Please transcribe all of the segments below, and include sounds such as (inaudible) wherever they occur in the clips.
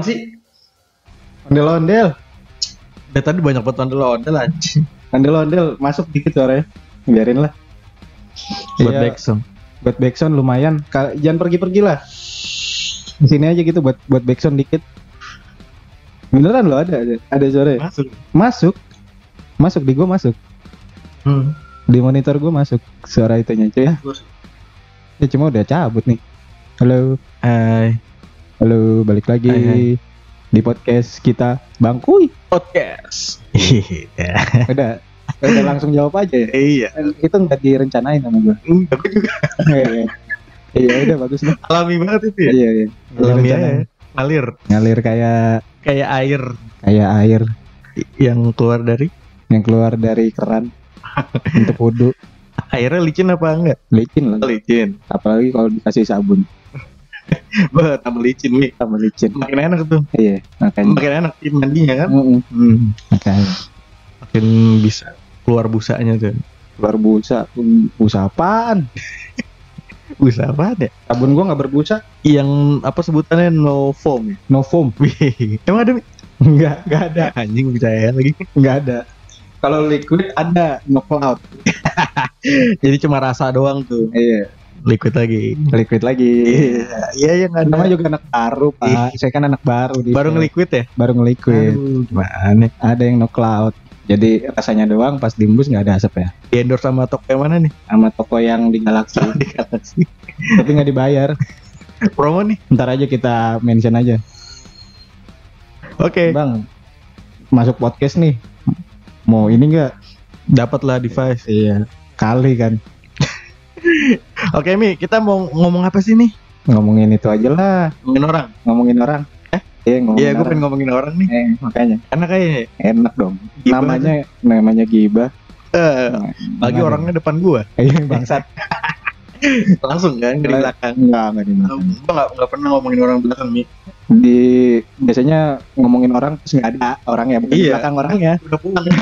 Apaan sih? Ondel-ondel. Dari tadi banyak banget ondel-ondel anjing. Ondel-ondel masuk dikit suaranya. Biarin lah. Buat Iya, backsound. buat backsound lumayan. Ka- Jangan pergi-pergi lah. Di sini aja gitu buat buat backsound dikit. Beneran loh ada ada ada suara. ya? Masuk. Masuk. Masuk di gua masuk. Hmm. Di monitor gua masuk suara itunya cuy. Ya cuma udah cabut nih. Halo, Hai. Halo, balik lagi Hai, hai. di podcast kita Bangkuy. Podcast. Iya. Udah, udah langsung jawab aja ya. Iya. Itu nggak direncanain sama gua. Enggak, juga Iya, iya udah bagus lah. alami banget itu ya. Iya, iya. Alami aja. Ngalir. Ngalir kayak Kayak air kayak air yang keluar dari yang keluar dari keran untuk wudhu. airnya licin apa enggak? Licin lah. Licin. Apalagi kalau dikasih sabun (laughs) Bah, tambah licin nih. sama licin. Makin enak tuh. Iya, makanya. Makin enak sih mandinya kan. Mm-mm, Hmm. makanya. Makin bisa keluar busanya tuh. Keluar busa, busa apaan? (laughs) Busa apa ya? Sabun gua nggak berbusa, Yang apa sebutannya no foam ya? no foam. (laughs) Emang ada Mi? Enggak, enggak ada, anjing percaya lagi. enggak ada. Kalau liquid ada, no cloud. Jadi cuma rasa doang tuh. Iya, Liquid lagi. liquid lagi. Iya, iya yang ada. Namanya juga anak baru, Pak. Saya kan anak baru di Baru nge-liquid ya? baru nge-liquid. Gimana? Ada yang no cloud. Jadi rasanya doang pas diembus nggak ada asap ya. Di endorse sama toko yang mana nih? Sama toko yang di Galaxy, (laughs) Di Galaxy. tapi nggak dibayar. Promo nih. Ntar aja kita mention aja. Oke. Bang, masuk podcast nih. Mau ini nggak? Dapatlah device. Iya, kali kan. (laughs) Oke Mi, kita mau ngomong apa sih nih? Ngomongin itu aja lah. Ngomongin orang. Ngomongin orang. Eh? Iya, ngomongin Iya, gue pengen ngomongin orang nih. Eh, makanya Karena kayaknya enak dong. Gibah namanya namanya gibah. eh lagi Gimana? orangnya depan gua. (laughs) Iya, bangsat. (laughs) Langsung kan dari belakang. Enggak, enggak di belakang. Gua nggak pernah ngomongin orang belakang Mi. Di biasanya ngomongin orang terus nggak ada orangnya, bukan Iya. belakang orangnya. Udah pulang. (laughs)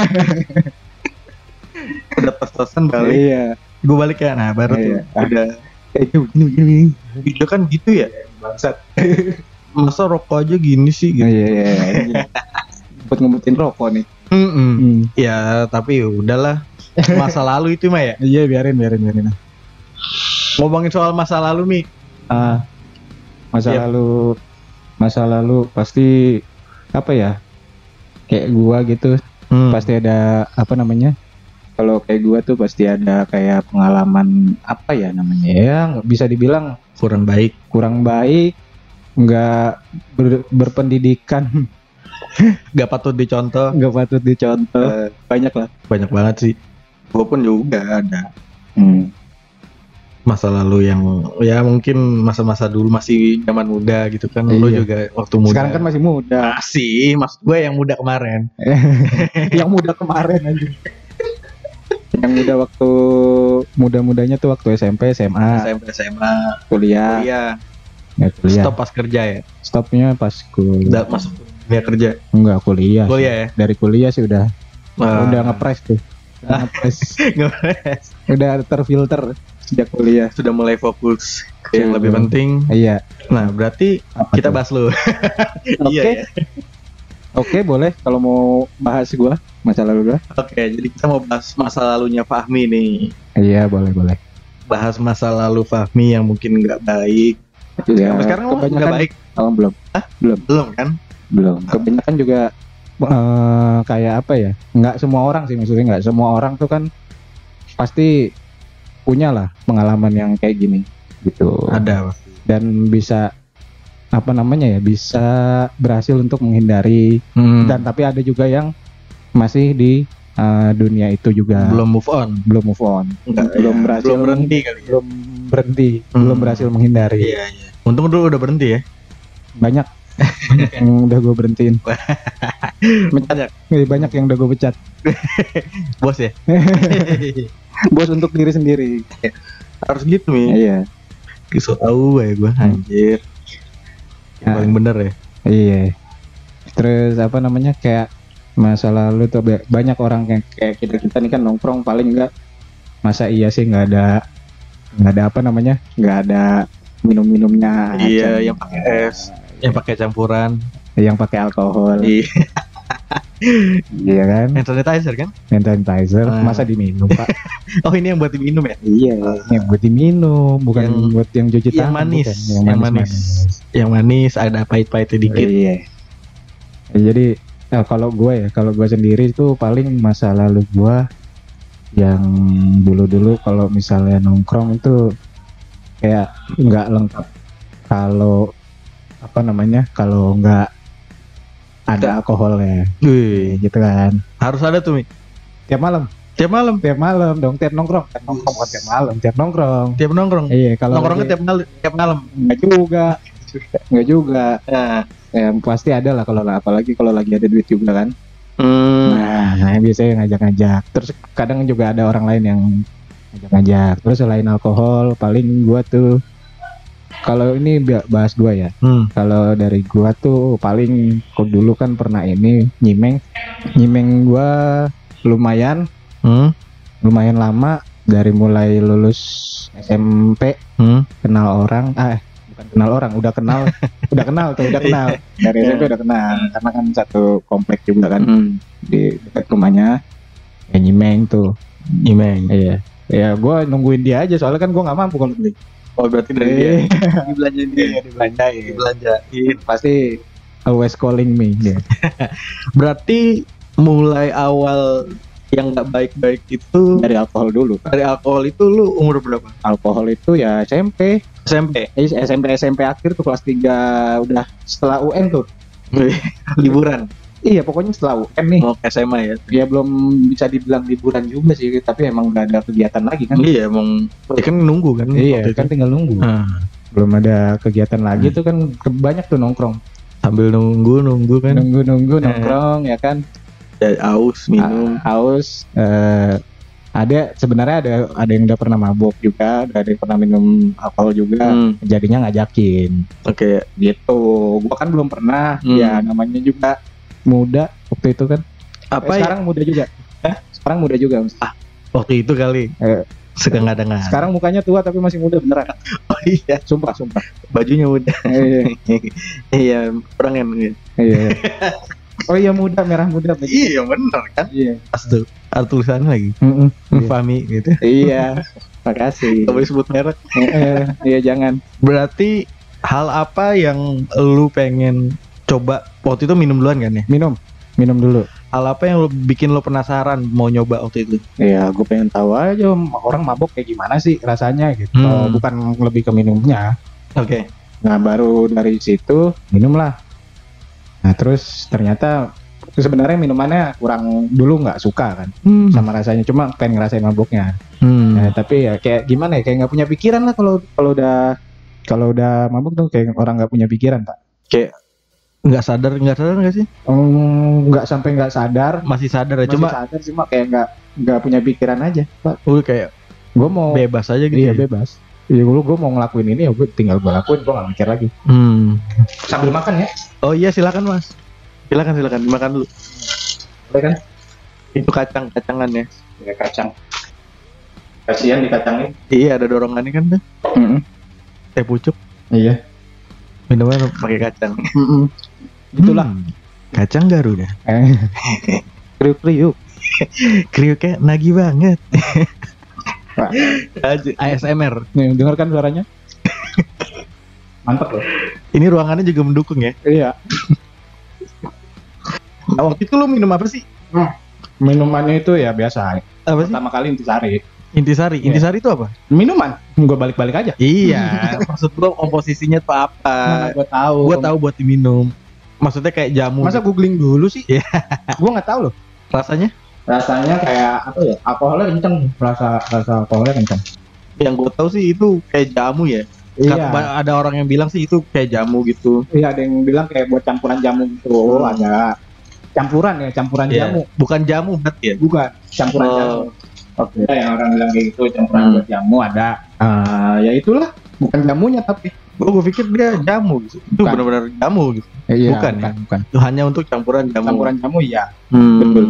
Udah tos-tosan balik. Iya. Gue balik ya. Nah, baru tuh Iya. udah Eh, itu begini begini. Iya kan gitu ya. Bangsat. Masa rokok aja gini sih gitu. Iya, iya, iya. Buat ngebutin rokok nih. Mm-mm. Hmm. Ya, tapi udahlah. Masa lalu itu mah ya. (laughs) Iya, biarin, biarin, biarin. Ngomongin soal masa lalu Mi. Ah, masa Iya. lalu, masa lalu pasti apa ya? Kayak gua gitu, Hmm. pasti ada apa namanya? Kalau kayak gua tuh pasti ada kayak pengalaman apa ya namanya? Ya nggak bisa dibilang kurang baik. kurang baik, nggak ber- berpendidikan, (laughs) Gak patut dicontoh. nggak patut dicontoh. Eh, Banyak lah. banyak banget sih. Gue pun juga ada Hmm. masa lalu yang ya mungkin masa-masa dulu masih zaman muda gitu kan. Lo Iya. juga waktu muda. Sekarang kan masih muda. masih, mas gue yang muda kemarin. (laughs) Yang muda kemarin aja. Yang muda waktu muda-mudanya tuh waktu SMP, SMA, SMP, SMA, kuliah, kuliah, nggak kuliah. stop pas kerja ya. Stopnya pas kuliah. Udah masuk dunia kerja. Enggak kuliah. sih. Kuliah ya. Dari kuliah sih udah Wah. udah ngepres tuh. Udah (laughs) ngepres. Nge-press. udah terfilter sejak kuliah. Sudah mulai fokus ke yang Iya. lebih penting. Iya. Nah, berarti Apa kita tuh? bahas lu. (laughs) Oke. Iya ya. Oke, boleh kalau mau bahas gua masa lalu gua. Oke, jadi kita mau bahas masa lalunya Fahmi nih. Iya, boleh, boleh. Bahas masa lalu Fahmi yang mungkin nggak baik. Iya. Sekarang lo nggak baik. Oh, belum. Belum kan? Belum. Kebanyakan juga eh, kayak apa ya? Nggak semua orang sih maksudnya nggak semua orang tuh kan pasti punya lah pengalaman yang kayak gini gitu. Ada. Dan bisa apa namanya ya? Bisa berhasil untuk menghindari Hmm. dan tapi ada juga yang masih di eh, dunia itu juga belum move on. belum move on, Enggak, belum ya. berhasil Belum berhenti kali. ya. belum berhenti, Hmm. belum berhasil menghindari. Iya, iya. Untung dulu udah berhenti ya. Banyak (laughs) yang udah gue berhentiin. (laughs) Banyak. Eh, Banyak yang udah gue pecat. (laughs) Bos ya. Bos untuk diri sendiri. Harus gitu mi. Iya. So tahu ya gue anjir. Yang paling bener ya. Iya. Terus apa namanya kayak masa lalu tuh ba- banyak orang yang kayak kita kita nih kan nongkrong paling enggak masa iya sih nggak ada nggak ada apa namanya nggak ada minum-minumnya Iya, aja. yang pakai es. yang pakai campuran. yang pakai alkohol Iya. (laughs) iya kan Hand sanitizer kan? hand sanitizer Ah. masa diminum pak (laughs) Oh ini yang buat diminum ya? iya yang buat diminum bukan Yang- buat yang cuci yang tangan manis, bukan. yang yang manis, Yang manis ada pahit-pahitnya dikit. iya Ya, jadi eh, kalau gue ya kalau gue sendiri itu paling masa lalu gue yang dulu-dulu kalau misalnya nongkrong itu kayak nggak lengkap kalau apa namanya kalau nggak ada alkoholnya. Wih, gitu kan. Harus ada tuh Mi. tiap malam. Tiap malam, tiap malam dong tiap nongkrong. Tiap nongkrong bukan tiap malam tiap nongkrong. Tiap nongkrong. iya kalau Nongkrongnya tiap malam, tiap malam. nggak juga nggak juga. Nah, ya pasti ada lah kalau apalagi kalau lagi ada duit juga kan. Hmm, nah, nah biasanya ngajak-ngajak. Terus kadang juga ada orang lain yang ngajak-ngajak. Terus selain alkohol paling gua tuh kalau ini bahas gua ya. Hmm. kalau dari gua tuh paling kok dulu kan pernah ini nyimeng. Nyimeng gua lumayan. Hmm, lumayan lama dari mulai lulus SMP hmm. kenal orang ah eh, bukan kenal orang udah kenal. (laughs) Udah kenal tuh udah kenal. Dari SMP udah kenal karena kan satu komplek juga kan. Hmm. di dekat rumahnya ya nyimeng tuh. Imeng. iya. Ya gua nungguin dia aja soalnya kan gua nggak mampu kalau beli Oh berarti dari dia. Dibelanjain dia. Iya, dibelanjain Dibelanjain. pasti always calling me dia (laughs) Berarti mulai awal yang nggak baik-baik itu dari alkohol dulu dari alkohol itu lu umur berapa? alkohol itu ya SMP SMP. eh, SMP SMP akhir tuh kelas 3 udah setelah UN tuh (laughs) Liburan. Iya pokoknya setelah UN nih ke SMA ya. ya belum bisa dibilang liburan juga sih tapi emang udah ada kegiatan lagi kan Iya, emang ya kan nunggu kan. iya waktu itu. kan tinggal nunggu Ah, belum ada kegiatan lagi tuh kan banyak tuh nongkrong sambil nunggu nunggu kan. nunggu nunggu Eh. nongkrong ya kan Ya, aus minum. Ah, haus eh, ada sebenarnya ada ada yang udah pernah mabuk juga ada yang pernah minum alkohol juga Hmm, jadinya ngajakin Oke. gitu gua kan belum pernah Hmm. ya namanya juga muda waktu itu kan Apa Eh, ya? sekarang muda juga sekarang muda juga Mas. Waktu itu kali. Eh. Suka nggak dengar. sekarang mukanya tua tapi masih muda beneran (laughs) Oh iya, sumpah sumpah bajunya udah. iya (laughs) iya, orang yang iya (laughs) oh iya muda merah muda Iya bener kan? iya Pas tuh ada tulisannya lagi. Iya. Fami gitu. iya makasih Gak boleh sebut merek. Eh, iya jangan Berarti hal apa yang lu pengen coba waktu itu minum duluan kan ya? minum minum dulu Hal apa yang lu bikin lu penasaran mau nyoba waktu itu? Iya, gue pengen tahu aja orang mabok kayak gimana sih rasanya gitu. Hmm. Bukan lebih ke minumnya. Oke. Nah, baru dari situ minum lah. Nah, terus ternyata sebenarnya minumannya kurang dulu nggak suka kan Hmm. sama rasanya, cuma pengen ngerasain maboknya. Hmm. Nah, tapi ya kayak gimana ya, kayak nggak punya pikiran lah kalau kalau udah kalau udah mabuk tuh kayak orang nggak punya pikiran pak. Nggak sadar, nggak sadar nggak sih? Hmm, Nggak sampai nggak sadar, Masih sadar ya, masih cuma sadar cuma kayak nggak nggak punya pikiran aja. Pak, lu kayak gue mau bebas aja gitu. Iya ya? bebas. Iya gue gue mau ngelakuin ini ya gue tinggal gue lakuin gue gak mikir lagi. Hmm. Sambil makan ya. Oh iya silakan mas. Silakan silakan dimakan dulu. Boleh kan? Itu kacang kacangan ya. Ya kacang. Kasihan dikacangin. Iya ada dorongannya kan tuh. Teh pucuk Iya. minumnya pakai kacang. Itulah. Hmm. Kacang Garuda. (laughs) Eh. Kriuk kriuk. (laughs) Kriuknya nagih banget. ASMR. Nih dengarkan suaranya. Mantap loh. Ini ruangannya juga mendukung ya. Iya. Nah, waktu itu lu minum apa sih? Minumannya itu ya biasa. Apa sih? Pertama kali intisari. Intisari. Iya. Intisari itu apa? Minuman. Gue balik-balik aja. Iya. (laughs) Maksud gua komposisinya tuh apa? Mana gue tahu. Gua tahu buat diminum. Maksudnya kayak jamu. Masa gitu. googling dulu sih? Iya. gue nggak tahu loh. rasanya? Rasanya kayak apa ya? Alkoholnya kenceng. Rasa rasa alkoholnya kenceng. Yang gua tahu sih itu kayak jamu ya. Iya. Kata- Ada orang yang bilang sih itu kayak jamu gitu. Iya ada yang bilang kayak buat campuran jamu gitu. Hmm. Ada campuran ya, campuran Iya. jamu. Bukan jamu berarti ya? Bukan campuran Oh. jamu. Oke. yang orang bilang kayak gitu campuran Hmm. buat jamu ada. Ah, ya itulah. Bukan jamunya tapi. Gua, gua pikir dia jamu gitu. Itu benar-benar jamu gitu. Iya, Bukan bukan, ya? bukan. Itu hanya untuk campuran jamu. Campuran jamu iya. Hmm. Betul.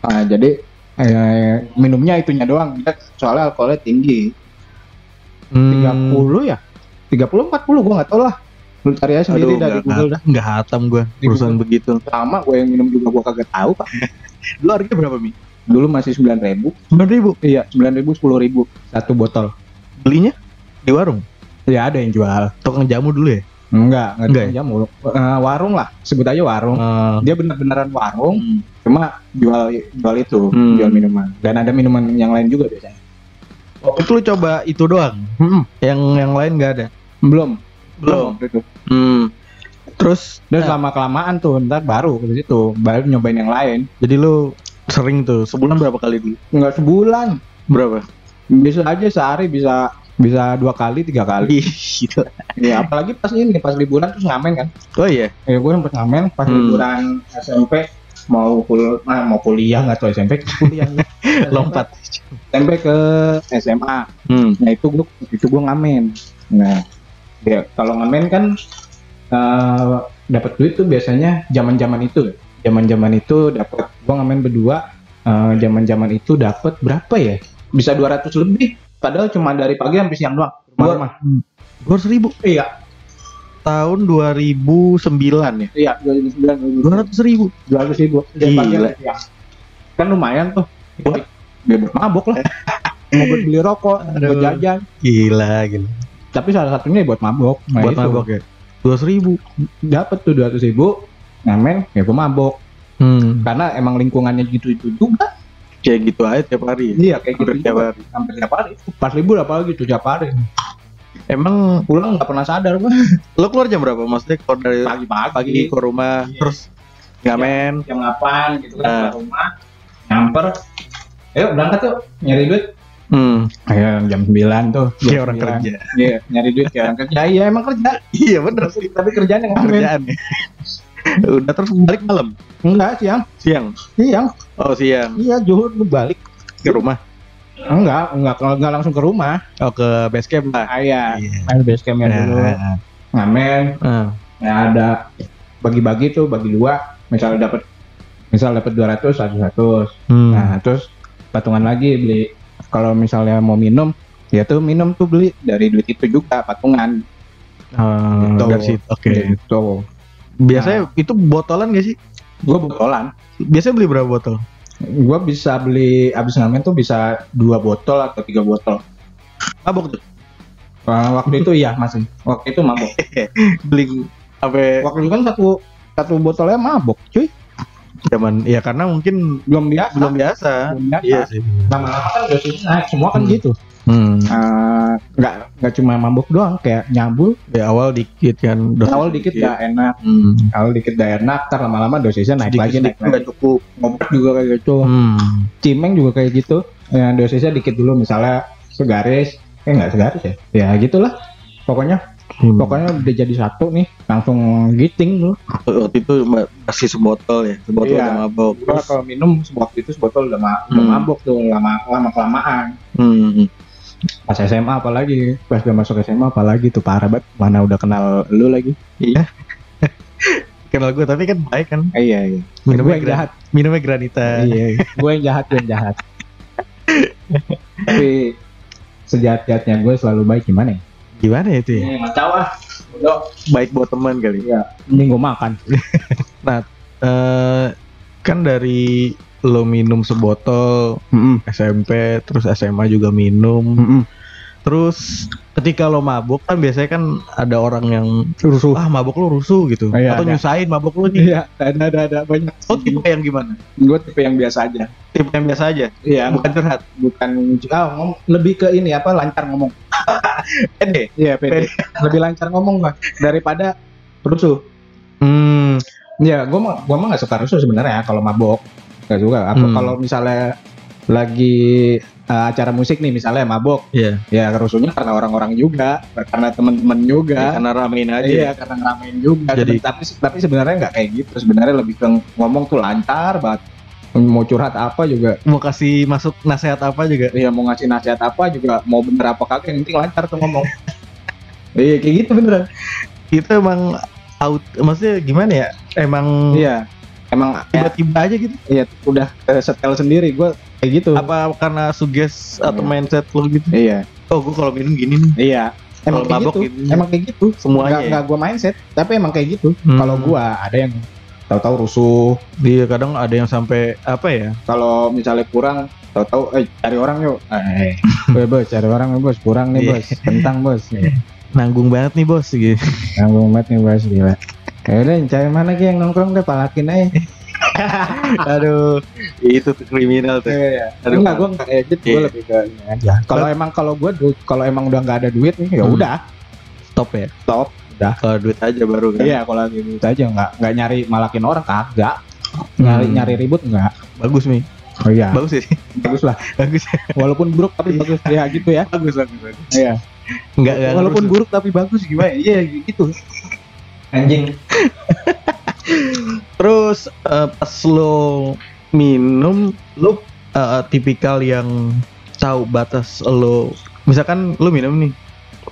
Ah, jadi eh, minumnya itunya doang. Dia soalnya alkoholnya tinggi. Hmm. 30 ya? 30 40 gua nggak tahu lah. Lu cari aja sendiri Aduh, dari nggak- Google dah. nggak hatam gua perusahaan Google. begitu. Lama gue yang minum juga gue kagak tahu pak. (laughs) Dulu harganya berapa mi? Dulu masih sembilan ribu. Sembilan ribu. Iya sembilan ribu sepuluh ribu satu botol. Belinya di warung. Ya ada yang jual. Tukang jamu dulu ya. Enggak, enggak, Enggak enggak jamu. Eh, warung lah, sebut aja warung. Eh, Dia bener-beneran warung, hmm. cuma jual jual itu, Hmm. jual minuman. Dan ada minuman yang lain juga biasanya. Waktu itu lu coba itu doang. Hmm, Yang yang lain nggak ada. belum, Belum. itu. Hmm. Terus Dan Nah. selama kelamaan tuh, ntar baru ke situ, baru nyobain yang lain. jadi lu sering tuh sebulan berapa kali dulu? Enggak sebulan, Berapa? bisa aja sehari bisa bisa dua kali tiga kali. (laughs) Gitu. ya apalagi pas ini pas liburan terus ngamen kan. Oh iya. Ya gue sempet ngamen pas Hmm. liburan SMP mau kul ah, mau kuliah nggak tahu SMP (laughs) kuliah (laughs) Lompat. SMP ke SMA Hmm. Nah itu gua itu gua ngamen. Nah ya kalau ngamen kan eh dapat duit tuh biasanya zaman-zaman itu. Zaman-zaman itu dapat gua ngamen berdua. eh, Zaman-zaman itu dapat berapa ya? Bisa 200 lebih. Padahal cuma dari pagi sampai siang doang. Rumah-rumah. Dua ratus ribu. Iya, Tahun 2009 ya. iya 2009 Dua ratus ribu. 200 ribu. Dari pagi Gila. sampai siang. Kan lumayan tuh. Dia buat mabok lah. (laughs) Mau buat beli rokok, buat Aduh. jajan. Gila, gila. Tapi salah satunya buat mabok. Nah, Buat itu. mabok ya. Dua ratus ribu. Dapat tuh 200 ribu. Ngamen, ya gua mabok. Hmm. karena emang lingkungannya gitu itu Kayak gitu aja tiap hari. Ya? iya kayak gitu tiap juga. hari. hampir tiap hari pas libur apalagi tuh tiap hari Emang pulang nggak pernah sadar gua lo keluar jam berapa? Maksudnya keluar dari pagi pagi pagi ke rumah, Iya. terus ngamen. jam 8 gitu kan Nah. ke rumah nyamper ayo berangkat yuk nyari duit Hmm. Ayo jam 9 tuh Kayak orang 9. kerja. iya nyari duit kayak orang kerja iya emang kerja Iya bener sih. tapi kerjaan yang ngamen Kerjaan ya. Udah terus balik malam, enggak siang. Siang. siang. Oh siang. Iya juhur balik. Ke rumah. enggak enggak enggak langsung ke rumah. Oh ke base camp lah. ah, iya. Iya. main base campnya dulu. Nah, ngamen. Nah. ya ada. Bagi-bagi tuh bagi dua. Misal dapat misal dapat 200 100 Hmm. nah terus patungan lagi beli. Kalau misalnya mau minum ya tuh minum tuh beli. Dari duit itu juga patungan. Oh, Gitu. Oke. gitu Biasanya itu botolan gak sih? gue botolan Biasanya beli berapa botol? gue bisa beli abis ngamen tuh bisa dua botol atau tiga botol Mabok tuh. Wah, waktu itu iya masih waktu itu mabok (laughs) Beli sampai waktu itu kan satu satu botolnya mabok cuy zaman ya karena mungkin belum biasa belum biasa. belum biasa Iya sih. lama-lama kan udah naik semua kan Hmm. gitu Hmm. Eh, nggak nggak cuma mabuk doang kayak nyambul Di awal dikit kan. dosis awal dikit gak enak Hmm. awal dikit gak enak ntar lama-lama dosisnya naik lagi naik Sedikit-sedikit nggak cukup. ngobat juga kayak gitu Hmm. cimeng juga kayak gitu ya dosisnya dikit dulu misalnya segaris eh nggak segaris ya ya gitulah pokoknya Hmm. pokoknya udah jadi satu nih langsung giting lu waktu itu ma- masih sebotol ya, sebotol Iya. udah mabok. Terus, kalau minum waktu itu sebotol udah, ma- udah Hmm. mabok tuh lama lama kelamaan hmm. Pas SMA apalagi pas udah masuk SMA apalagi tuh parah banget mana udah kenal lu lagi Iya. (laughs) Kenal gue tapi kan baik kan. Iya iya Minumnya yang gran- jahat Minumnya granita. iya gue yang jahat gue yang jahat (laughs) tapi sejahat-jahatnya gue selalu baik gimana ya Gimana ya itu ya? Nggak tahu ah Bodoh. Baik buat teman kali. Iya, ini gue makan. (laughs) Eh kan dari lo minum sebotol SMP terus SMA juga minum terus ketika lo mabuk kan biasanya kan ada orang yang Rusuh. ah mabuk lo rusuh gitu Iya, atau ada. nyusahin mabuk lo nih Iya, ada ada ada banyak. lo tipe yang gimana Gue tipe yang biasa aja. tipe yang biasa aja Iya, bukan curhat bukan ah, lebih ke ini apa lancar ngomong. (laughs) pede Iya, pede. lebih lancar ngomong gua daripada rusuh. hmm Iya, gue mah gua mah nggak suka rusuh sebenarnya kalau mabok. Gak suka. Apa Hmm. kalau misalnya lagi uh, acara musik nih misalnya mabok, Iya, ya rusuhnya karena orang-orang juga, karena teman-teman juga. karena ramein aja. Iya, karena ngeramein juga. Jadi- tapi tapi sebenarnya nggak kayak gitu. Sebenarnya lebih ke ngomong tuh lancar banget. Mau curhat apa juga, Mau kasih masuk nasihat apa juga. iya mau ngasih nasihat apa juga, mau bener apa kagak, yang penting lancar tuh ngomong. (laughs) iya kayak gitu beneran. Itu emang out, maksudnya gimana ya? Emang Iya, emang ya, tiba-tiba aja gitu. iya udah ke setel sendiri. Gue kayak gitu. Apa karena suges atau Iya. mindset lo gitu? Iya, Oh, gue kalau minum gini nih. iya. emang kayak gitu gitu. emang kayak gitu Semuanya nggak ya? nggak gue mindset tapi emang kayak gitu Hmm. kalau gua ada yang tahu-tahu rusuh Dia kadang ada yang sampai apa ya? kalau misalnya kurang tahu-tahu eh cari orang yuk eh (laughs) bos, bos cari orang bos kurang nih Iya. bos kentang bos (laughs) Nanggung banget nih bos gitu. nanggung banget nih bos gila ya udah cari mana ki yang nongkrong deh palakin aja (laughs) (laughs) Aduh, itu tuh kriminal tuh. Iya, Aduh, enggak gue enggak kayak gitu gue Iya. lebih ke ini aja kalau emang kalau gue kalau emang udah nggak ada duit nih ya Hmm. udah Stop ya. stop udah Kalau duit aja baru kan. iya kalau lagi duit aja nggak nggak nyari malakin orang kagak nyari Hmm. nyari ribut enggak Bagus nih. oh iya Bagus sih. bagus lah (laughs) bagus. walaupun buruk tapi bagus ya gitu ya bagus bagus bagus. iya Enggak enggak. walaupun buruk tapi bagus gimana iya gitu anjing (laughs) Terus eh, pas lo minum, lo eh, tipikal yang tahu batas lo. Misalkan lo minum nih,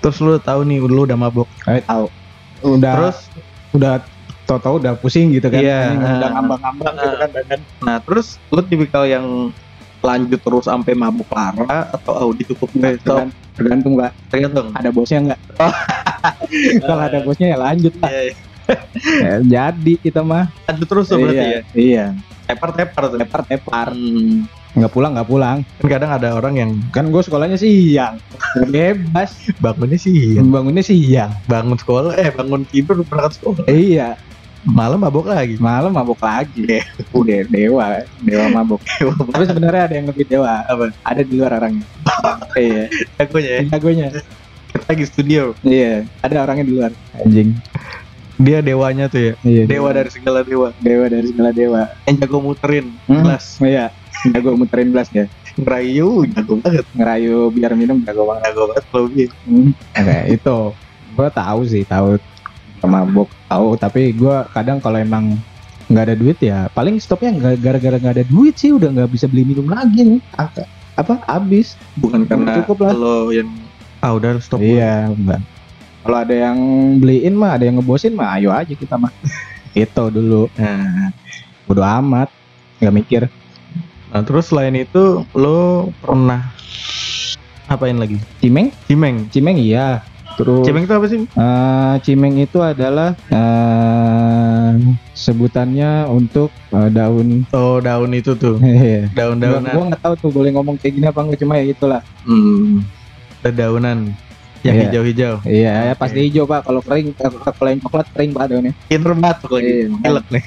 terus lo tahu nih lo udah mabok. Kayak tahu udah Terus, udah tau-tau udah pusing gitu kan Iya, Anjing, udah ah. ngambang-ngambang gitu kan badan nah terus lo tipikal yang lanjut terus sampai mabuk parah atau oh cukup nggak stop Tergan- tergantung pak tergantung. ada bosnya nggak (laughs) kalau ada bosnya ya lanjut lah Iya, iya. Ya, jadi kita mah. Lanjut terus tuh berarti iya, ya. iya. Tepar tepar tuh. tepar tepar. Hmm. nggak pulang nggak pulang. Kan kadang ada orang yang kan gue sekolahnya siang. Bebas. Bangunnya sih bangunnya siang. Bangun sekolah eh bangun tidur berangkat sekolah. Iya. Malam mabok lagi. Malam mabuk lagi. Udah dewa. Dewa mabuk tapi sebenarnya ada yang lebih dewa. Apa? ada di luar orangnya. Iya. Jagonya ya? Jagonya. Kita lagi studio. Iya. Ada orangnya di luar. Anjing dia dewanya tuh ya iya dewa dari segala dewa dewa dari segala dewa yang jago muterin Hmm. gelas iya jago muterin gelas ya ngerayu jago banget ngerayu biar minum jago banget jago banget kalau gitu Hmm, Oke, itu gue tahu sih, tahu mabuk tahu. Tapi gue kadang kalau emang nggak ada duit ya, paling stopnya nggak gara-gara nggak ada duit sih, udah nggak bisa beli minum lagi nih. Apa? Apa? Habis? bukan karena Cukup lah. lo yang ah udah stop Iya, enggak. Kalau ada yang beliin mah, ada yang ngebosin mah, ayo aja kita mah. (laughs) itu dulu. nah, Bodo amat, nggak mikir. nah terus selain itu lo pernah apain lagi Cimeng? cimeng Cimeng iya. Terus cimeng itu apa sih Eh, cimeng itu adalah eh sebutannya untuk eh, daun oh daun itu tuh (laughs) Iya. daun-daunan Gue nggak tahu tuh boleh ngomong kayak gini apa enggak cuma ya itulah. hmm. dedaunan yang Iya. hijau-hijau Iya, ya Oke. pasti hijau pak. Kalau kering, kalau yang coklat kering pak daunnya. pinter lagi Iya. Gilek nih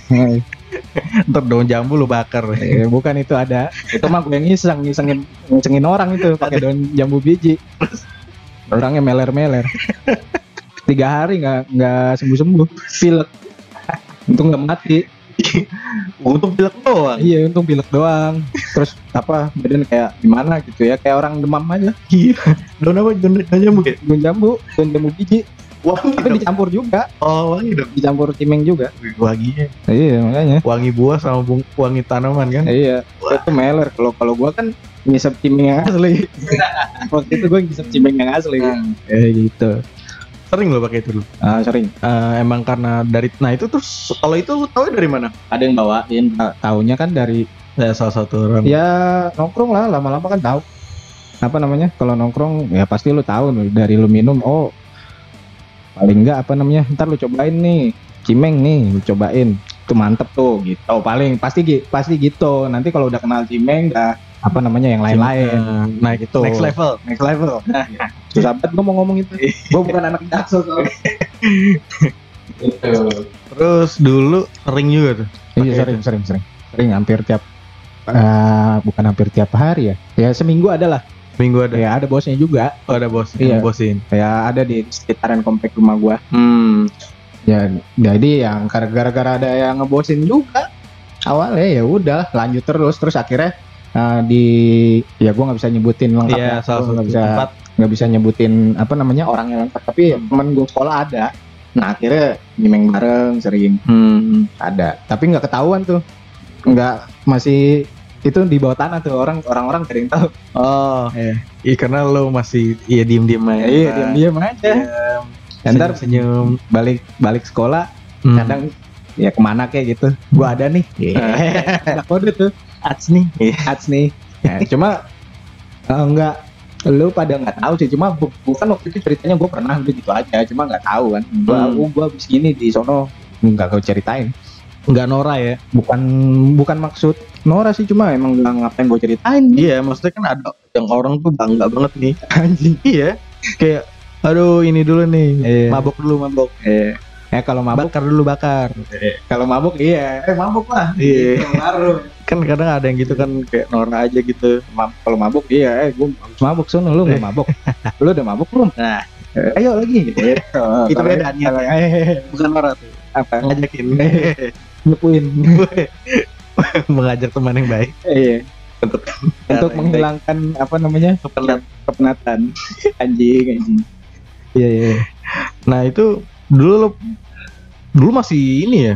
(laughs) ntar daun jambu lu bakar Eh, bukan itu ada. Itu mah gue yang iseng, isengin, ngisengin orang itu pakai daun jambu biji. Orangnya meler-meler. Tiga hari nggak nggak sembuh sembuh. Pilek. Untung nggak mati. (laughs) untuk pilek doang Iya, untung pilek doang. Terus apa badan kayak gimana gitu ya, kayak orang demam aja. Gila. daun apa daun daun jambu ya Daun jambu, daun jambu biji. wangi Tapi dong dicampur juga, oh wangi dong dicampur cimeng juga. wanginya Iya, makanya. wangi buah sama bung, wangi tanaman kan Iya, itu meler. Kalau kalau gua kan ngisep cimeng yang asli. (laughs) Waktu itu gua ngisep cimeng yang asli. Hmm. Eh gitu. Sering lo pakai itu dulu Ah, sering. Eh, emang karena dari nah itu terus kalau itu lu tahu dari mana Ada yang bawain. Ta- Taunya kan dari ya salah satu orang ya nongkrong lah, lama-lama kan tahu. Apa namanya? Kalau nongkrong ya pasti lu tahu dari lu minum oh paling enggak apa namanya? Ntar lu cobain nih. Cimeng nih, lu cobain. Itu mantep tuh gitu. Paling pasti pasti gitu. Nanti kalau udah kenal cimeng udah apa namanya yang lain-lain. Naik Gitu. next level next level. Susah banget gue mau ngomong itu. gue bukan anak jaksel soalnya. terus dulu sering juga tuh Iya sering, sering, sering, sering hampir tiap, eh, bukan hampir tiap hari ya. Ya seminggu ada lah. minggu ada Ya ada bosnya juga. oh, ada bos Iya. yang bosin Ya ada di sekitaran komplek rumah gua. hmm Ya jadi yang gara-gara ada yang ngebosin juga. Awalnya ya udah lanjut terus terus akhirnya eh, di ya gua nggak bisa nyebutin lengkap iya ya. salah satu nggak bisa tempat nggak bisa nyebutin apa namanya orangnya lengkap tapi Hmm. temen gue sekolah ada. Nah akhirnya nyimeng bareng sering. Hmm. Ada. Tapi nggak ketahuan tuh. Nggak masih itu di bawah tanah tuh orang orang-orang gak ada yang tahu. Oh Iya. iya karena lo masih iya diem diem aja. Iya diam diam aja. Diam, ntar senyum balik balik sekolah Hmm. kadang ya ke mana kayak gitu. Gua ada nih. (laughs) Ada kode tuh. Ads nih. Ads nih. Ya, cuma eh, nggak lu pada nggak tahu sih cuma bu- bukan waktu itu ceritanya gue pernah udah gitu aja cuma nggak tahu kan gue Hmm. oh, gue abis gini di sono nggak gue ceritain Nggak Nora ya? bukan bukan maksud Nora sih cuma emang nggak ngapain gue ceritain Iya, maksudnya kan ada yang orang tuh bangga banget nih. (laughs) anjing Iya, kayak aduh ini dulu nih, Iya. mabok dulu mabok. eh eh kalau mabuk Bakar dulu bakar. kalau mabuk iya. Eh mabuk lah. Iya. baru. Kan kadang ada yang gitu kan kayak Nora aja gitu. Kalau mabuk iya eh gue mabuk. Sono lu nggak mabuk? (laughs) Lu udah mabuk belum? Nah, Eh, ayo lagi. Gitu. Itu beda niat. kalau- eh, bukan Nora tuh. apa? Ngajakin. nyepuin. (laughs) Mengajak teman yang baik. iya. Untuk untuk menghilangkan apa namanya? Kepenat. kepenatan. Anjing anjing. Iya iya. Nah itu dulu lo dulu masih ini ya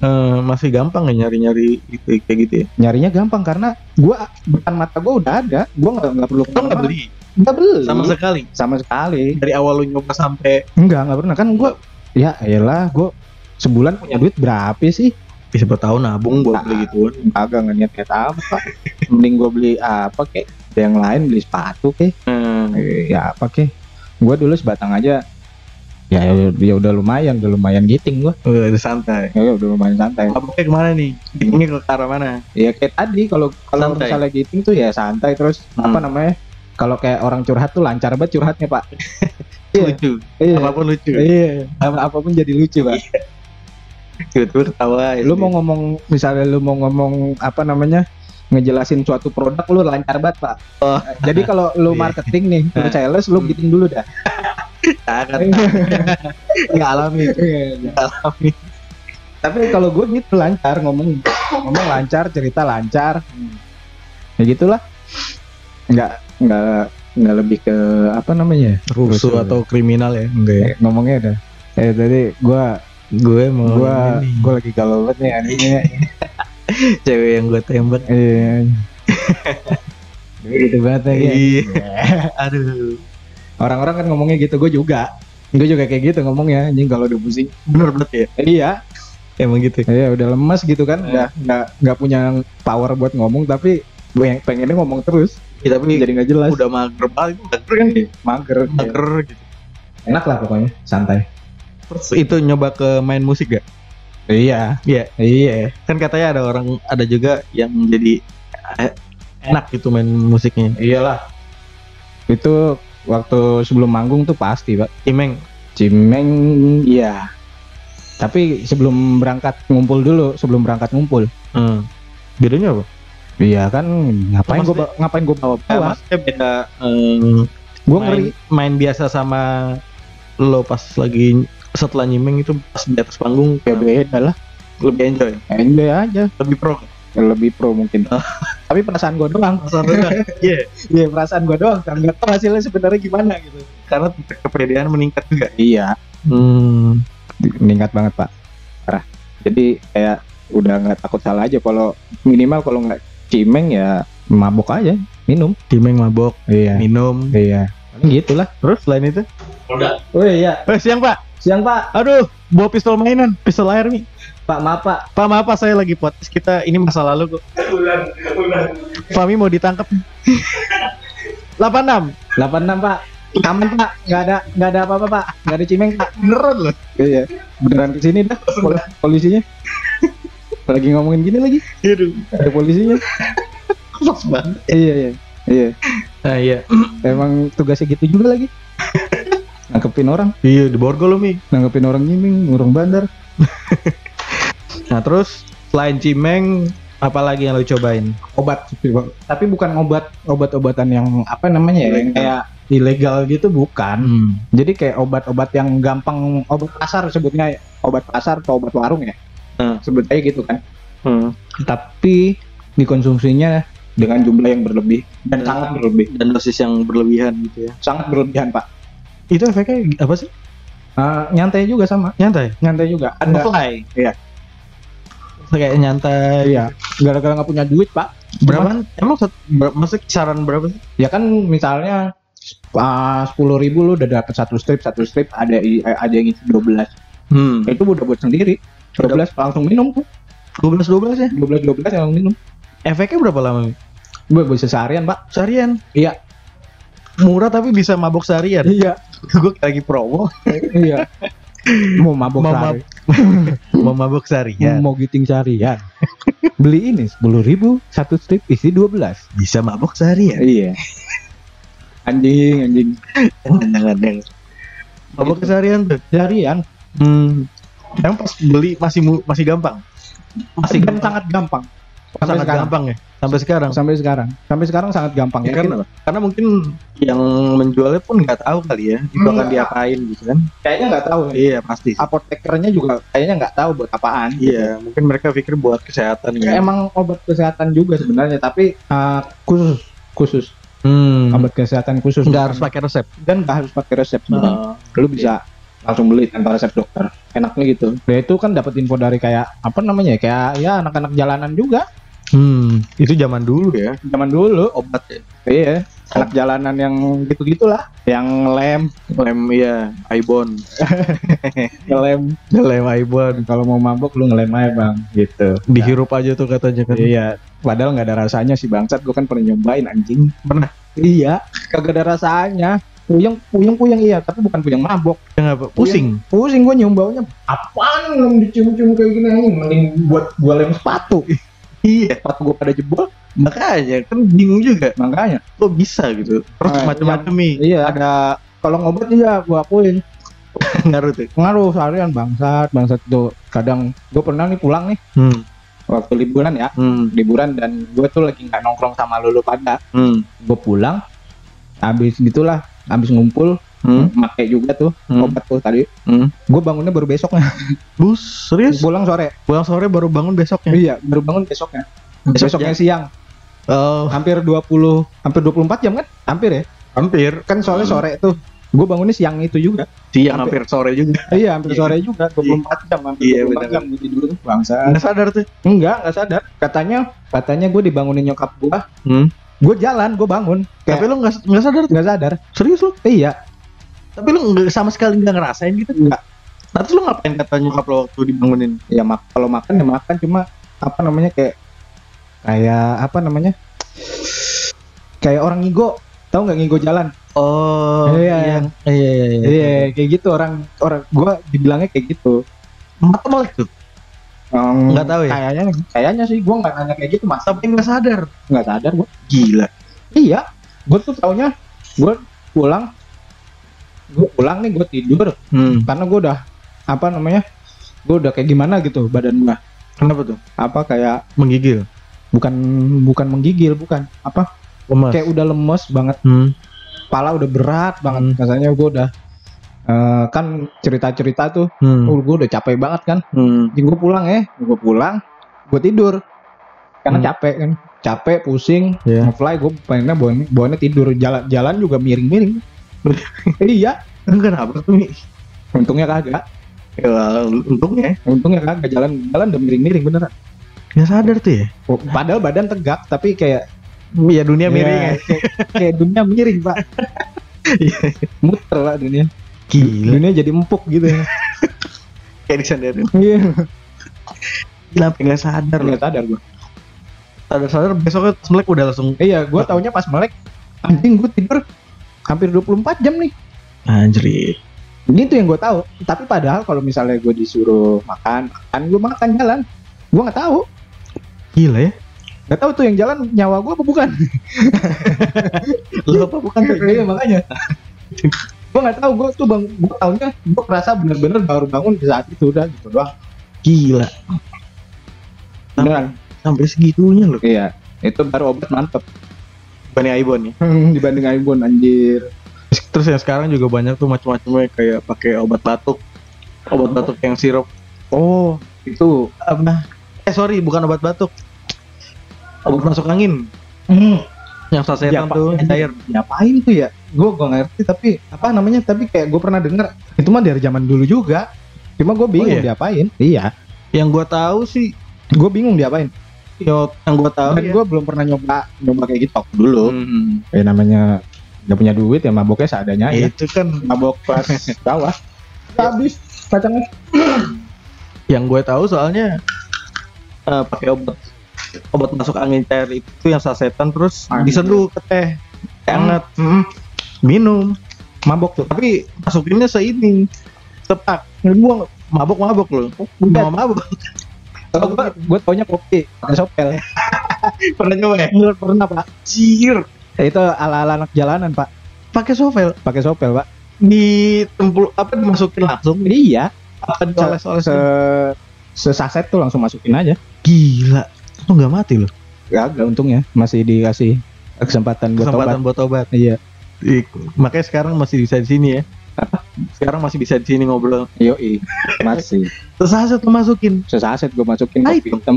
eh, masih gampang ya nyari-nyari itu kayak gitu ya. nyarinya gampang karena gua depan mata gua udah ada gua nggak nggak perlu nggak beli nggak beli sama sekali sama sekali dari awal lu nyoba sampai enggak nggak pernah kan gua ya elah gua sebulan punya duit berapa sih ya, siapa tahu nabung buat Nah. beli gituan. agak nggak niat kayak apa mending gua beli apa kek yang lain beli sepatu kek Hmm. Ya apa kek gua dulu sebatang aja ya ya udah lumayan udah lumayan giting gua Udah udah santai. ya udah lumayan santai Mabuknya ke mana nih? Ini ke arah mana? ya kayak tadi kalau kalau misalnya giting tuh ya santai terus Hmm. apa namanya kalau kayak orang curhat tuh lancar banget curhatnya pak (laughs) Iya. Lucu. iya Apa pun lucu. iya apa apa pun jadi lucu pak Tiba-tiba ketawa. lu mau ngomong misalnya lu mau ngomong apa namanya ngejelasin suatu produk lu lancar banget pak Oh. jadi kalau lu (laughs) Iya. marketing nih lu Nah. sales lu giting dulu dah (laughs) Jangan. (laughs) Nggak alami. Nggak alami. tapi kalau gue gitu lancar ngomong ngomong lancar cerita lancar ya gitulah nggak nggak nggak lebih ke apa namanya Rusuh atau kriminal ya? Enggak ya. Eh, ngomongnya udah eh tadi gue Gue mau gua ini. gua lagi galau banget nih anjingnya (laughs) cewek yang gue tembak. iya (laughs) gitu banget ya Iya. Aduh. Orang-orang kan ngomongnya gitu gue juga gue juga kayak gitu ngomongnya anjing kalau udah pusing Bener banget ya. Iya Emang gitu. iya udah lemas gitu kan Eh. udah nggak nggak punya power buat ngomong tapi gue yang pengennya ngomong terus Ya, tapi jadi nggak jelas udah mager banget mager kan ya? mager Mager gitu. enak lah pokoknya santai Terus itu nyoba ke main musik gak? iya Iya. iya Kan katanya ada orang ada juga yang jadi eh, enak gitu main musiknya. iyalah itu waktu sebelum manggung tuh pasti pak. Imeng. Cimeng iya. Tapi sebelum berangkat ngumpul dulu sebelum berangkat ngumpul. Hmm. Bedanya apa? iya kan ngapain gue ngapain gue bawa Eh, bawa maksudnya beda eh, gue ngeri. main biasa sama lo pas lagi setelah nyimeng itu pas di atas panggung. Ya beda lah. Lebih enjoy? Enjoy aja. Lebih pro? Lebih pro mungkin (laughs) tapi perasaan gue doang. (laughs) Iya. Iya perasaan gue doang. Kan nggak tahu hasilnya sebenarnya gimana gitu. Karena tingkat kepedean meningkat juga. Iya. Hmm. meningkat banget pak. Parah. Jadi kayak udah nggak takut salah aja. Kalau minimal kalau nggak cimeng ya mabuk aja. Minum. Dimeng mabok iya. minum. Iya. Gitulah. Terus selain itu? Oh iya. Eh siang pak. Siang pak. Aduh bawa pistol mainan pistol air nih pak maaf pak. Pak maaf Pak saya lagi podcast kita. Ini masa lalu kok. Fami mau ditangkap. 86 86 pak. Aman pak. Nggak ada nggak ada apa-apa pak. Nggak ada cimeng pak. Beneran loh. Iya. Beneran ke sini dah pol- polisinya. Lagi ngomongin gini lagi. Aduh. Ada polisinya. Pas banget. Iya iya. Iya. Nah iya. Emang tugasnya gitu juga lagi. Nangkepin orang. Iya di Borgol lo Mi nangkepin orang nyiming orang bandar (laughs) nah terus selain Cimeng apalagi yang lo cobain? Obat. Tapi bukan obat obat-obatan yang apa namanya ya yang kayak ilegal gitu bukan. Hmm. jadi kayak obat-obat yang gampang obat pasar sebutnya obat pasar atau obat warung ya. Hmm. sebut aja gitu kan. Hmm. tapi dikonsumsinya dengan jumlah yang berlebih dan Dan- sangat berlebih. Dan dosis yang berlebihan gitu ya. Sangat berlebihan pak. Itu efeknya apa sih? Eh, nyantai juga sama. Nyantai? Nyantai juga. Ada fly Iya. Kayak nyantai. Iya. Gara-gara nggak punya duit pak. Berapa? Emang sat- ber- maksudnya kisaran berapa sih? Ya kan misalnya sepuluh ribu lu udah dapat satu strip satu strip ada eh, ada yang itu 12 hmm. itu udah buat sendiri. 12 langsung minum tuh. 12 12 ya? 12 12 yang minum. Efeknya berapa lama gue bisa seharian pak. Seharian? Iya. Murah tapi bisa mabok seharian. Iya. (laughs) gue lagi promo. Iya. (laughs) Mau mabok Mau sehari. (laughs) mau mabok seharian. Mau giting seharian. Beli ini sepuluh ribu satu strip isi 12 Bisa mabok seharian. Iya. Anjing, anjing. Jangan yang mabok seharian tuh. Seharian Hmm. Emang pas beli masih masih gampang. Masih gampang. sangat gampang. Sampai sangat sekarang. gampang ya. Sampai sekarang. Sampai sekarang. Sampai sekarang sangat gampang. Ya kan karena mungkin yang menjualnya pun nggak tahu kali ya itu akan Enggak. diapain gitu kan. Kayaknya nggak tahu. Iya pasti. Apotekernya juga kayaknya nggak tahu buat apaan. Iya, mungkin mereka pikir buat kesehatan Ya, ya. emang obat kesehatan juga sebenarnya, tapi uh, khusus khusus Hmm. obat kesehatan khusus. Nggak harus pakai resep. dan nggak harus pakai resep sebenarnya. Oh. Lu bisa langsung beli tanpa resep dokter. Enaknya gitu. Dia itu kan dapat info dari kayak apa namanya ya? Kayak ya anak-anak jalanan juga. Hmm, itu zaman dulu ya. Zaman dulu Obat ya. Iya, anak jalanan yang gitu-gitulah, yang lem, Lem iya, Ibon. (laughs) ngelem. Lem Ibon. Kalau mau mabok lu ngelem aja bang, gitu. Dihirup aja tuh katanya kan. Iya, padahal nggak ada rasanya sih bangsat. Gue kan pernah nyobain anjing. Pernah? Iya, kagak ada rasanya. Puyeng, puyeng, puyeng iya, tapi bukan puyeng mabok. Yang apa? Pusing. Pusing gue nyium baunya. Apaan lem dicium-cium kayak gini anjing? Mending buat gue lem sepatu. (laughs) Iya, Sepatu gue pada jebol, makanya kan bingung juga. makanya. Kok bisa gitu? Terus Ah, macam-macam nih. Iya, ada kalau ngobat juga gue akuin. (laughs) Ngaruh tuh. Pengaruh seharian bangsat, bangsat tuh. Kadang gue pernah nih pulang nih Hmm. waktu liburan ya Hmm. liburan dan gue tuh lagi nggak nongkrong sama lulu pada Hmm. gue pulang habis gitulah habis ngumpul Hmm. pakai juga tuh Hmm. obat tuh tadi Hmm. gue bangunnya baru besoknya (laughs) Bus, serius? pulang sore Pulang sore baru bangun besoknya. iya baru bangun besoknya Besok besoknya siang Oh, hampir 20 hampir 24 jam kan hampir ya hampir. kan soalnya Hmm. sore tuh gue bangunnya siang itu juga Siang Hampir. hampir sore juga. iya hampir Iya. sore juga 24 jam hampir Iya, 24 benar. jam gue tidur bangsa Nggak sadar tuh. enggak enggak sadar katanya katanya gue dibangunin nyokap gue Hmm. gue jalan gue bangun Tapi kayak lu nggak nggak sadar tuh. nggak sadar Serius lu? iya Tapi lu nggak sama sekali nggak ngerasain gitu? Nggak. Nah, terus lu ngapain kata nyokap lo waktu dibangunin? ya mak kalau makan ya makan cuma apa namanya kayak kayak apa namanya kayak orang ngigo tahu nggak ngigo jalan Oh, Iya. Iya, iya, iya. iya kayak gitu orang orang gua dibilangnya kayak gitu Mata melek tuh. Um, Nggak tahu ya? kayaknya kayaknya sih gua nggak nanya kayak gitu mas Tapi nggak sadar. nggak sadar gua Gila. iya gua tuh taunya gua pulang gua pulang nih gua tidur Hmm. karena gua udah apa namanya gua udah kayak gimana gitu badan gua Kenapa tuh? apa kayak Menggigil. bukan bukan menggigil bukan apa Lemas. kayak udah lemes banget Hmm. kepala udah berat banget Hmm. rasanya gue udah eh, kan cerita-cerita tuh Hmm. uh, gue udah capek banget kan Hmm. jadi gue pulang ya gue pulang gue tidur karena Hmm. capek kan capek pusing Iya. ngefly gue pengennya bawaannya, bawaannya tidur jalan jalan juga miring-miring (laughs) iya Kenapa tuh? Untungnya kagak Ya, untungnya untungnya kagak jalan jalan udah miring-miring beneran nggak sadar tuh ya. Oh, padahal badan tegak tapi kayak Ya dunia miring Iya, ya. kayak, kayak dunia miring pak muter lah dunia Gila. dunia jadi empuk gitu ya (laughs) Kayak disandarin. iya Gila, nggak sadar loh. nggak sadar gue Sadar-sadar besoknya Smlek udah langsung Iya, gue taunya pas melek anjing gue tidur hampir 24 jam nih. anjrit. Ini tuh yang gue tahu. Tapi padahal kalau misalnya gue disuruh makan, makan gue makan jalan. Gue nggak tahu. Gila ya. Nggak tahu tuh yang jalan nyawa gue apa bukan. (laughs) Lo apa bukan tuh? (laughs) Iya makanya. gue nggak tahu. Gue tuh bang, gue taunya gue kerasa bener-bener baru bangun di saat itu udah gitu doang. Gila. Beneran. Sampai segitunya loh. Iya. Itu baru obat mantep. Bani Aibon ya. Dibanding Aibon anjir. Terus yang sekarang juga banyak tuh macam-macamnya kayak pakai obat batuk. Obat batuk yang sirup. Oh, itu. Apa? Eh sorry, bukan obat batuk. Obat masuk angin. Yang sasetan Ya, tuh cair. Ngapain tuh ya? Gue gue ngerti tapi apa namanya? Tapi kayak gue pernah denger itu mah dari zaman dulu juga. Cuma gue bingung Oh, iya? diapain. Iya. Yang gua tahu sih Gue bingung diapain. Yo, yang gua tahu Dan ya. gue belum pernah nyoba nyoba kayak gitu dulu. Hmm. Ya namanya gak punya duit ya maboknya seadanya aja. Itu kan Mabok kelas bawah. (laughs) Habis kacangnya. yang gue tahu soalnya eh, pakai obat obat masuk angin cair itu yang sasetan terus diseduh ke teh hangat Hmm. minum mabok tuh tapi masukinnya seini sepak gua mabok mabok loh mau mabok kalau gua gua taunya kopi pakai sopel. (laughs) Pernah coba ya? Enggak pernah pak. Cier. Ya, itu ala ala anak jalanan pak. Pakai sovel pakai sopel pak. Di tempul apa dimasukin langsung? Iya. Apa dioles-oles se sesaset tuh langsung masukin aja. Gila. Lu nggak mati loh. Gak untungnya. Masih dikasih kesempatan buat kesempatan obat. buat obat. Iya. Makanya sekarang masih bisa di sini ya (laughs) sekarang masih bisa di sini ngobrol. Yoi masih. Terus hasil tuh masukin. Sesaset gue masukin Ah, kopi hitam.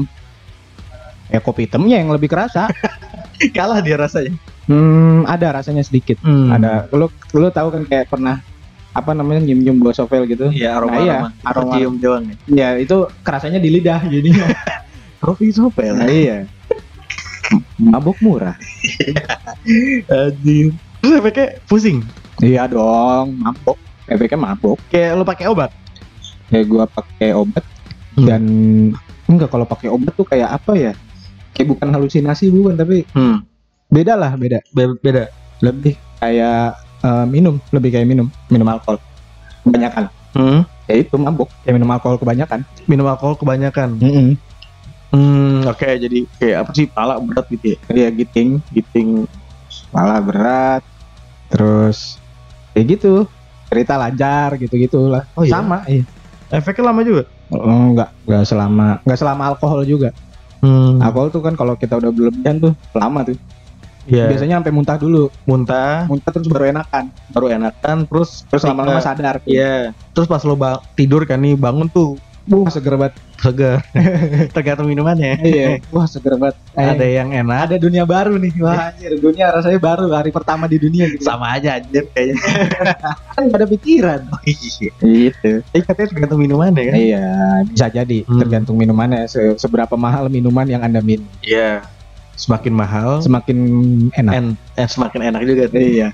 Ya kopi hitamnya yang lebih kerasa. (laughs) Kalah dia rasanya. Hmm, ada rasanya sedikit. Hmm. ada. Lu lu tahu kan kayak pernah apa namanya nyium nyium buah sovel gitu? Iya aroma Nah, iya, aroma. cium doang ya. Ya itu kerasanya di lidah jadinya. (laughs) Kopi sopel nah, iya. Mabuk murah. Anjir terus efeknya pusing iya dong mabuk. Efeknya mabuk. Kayak lu pakai obat? Kayak gua pakai obat. Hmm. dan enggak kalau pakai obat tuh kayak apa ya? Kayak bukan halusinasi bukan tapi hmm. beda lah beda. Be- beda. Lebih kayak eh, minum. Lebih kayak minum. Minum alkohol. Kebanyakan. Hmm. ya itu mabuk. Kayak minum alkohol kebanyakan. Minum alkohol kebanyakan? Mm hmm oke jadi kayak apa sih? Pala berat gitu ya? Iya giting. Giting malah berat. Terus kayak gitu. Cerita lancar gitu gitulah Oh, iya? sama. Iya. Efeknya lama juga? Oh, enggak enggak selama enggak selama alkohol juga. Hmm. alkohol tuh kan kalau kita udah berlebihan tuh lama tuh. Ya. biasanya sampai muntah dulu. Muntah. Muntah terus baru enakan. Baru enakan terus terus lama-lama sadar Iya. Terus pas lo tidur kan nih bangun tuh wah seger banget segar. (laughs) Tergantung minumannya. iya wah seger banget Ada Eh, yang enak, ada dunia baru nih wah anjir dunia rasanya baru hari pertama di dunia gitu sama aja anjir kayaknya. (laughs) kan gak ada pikiran Iya. gitu Tapi katanya tergantung minumannya kan. iya bisa jadi Hmm. tergantung minumannya se- seberapa mahal minuman yang anda minum Iya. Semakin mahal, semakin enak en eh, semakin enak juga tuh. iya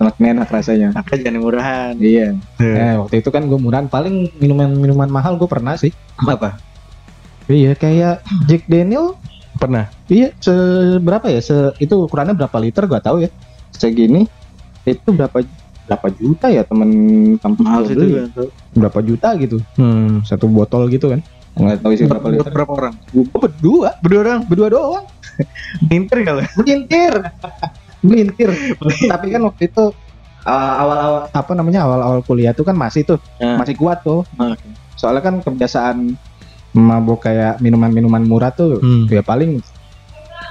semakin enak rasanya Maka jangan murahan. iya Tuh. eh, waktu itu kan gue murahan paling minuman minuman mahal gue pernah sih Apa? iya kayak Jack Daniel Pernah. iya seberapa ya se itu ukurannya berapa liter gak tahu ya segini itu berapa berapa juta ya temen kampus Mahal beli. juga. berapa juta gitu Hmm. satu botol gitu kan nggak tahu sih berapa liter berapa orang? gue berdua Berdua orang. berdua doang (laughs) Minter kali. melintir melintir tapi kan waktu itu uh, awal-awal apa namanya awal-awal kuliah tuh kan masih tuh Nah. masih kuat tuh Oke. soalnya kan kebiasaan mabuk kayak minuman-minuman murah tuh Hmm. ya paling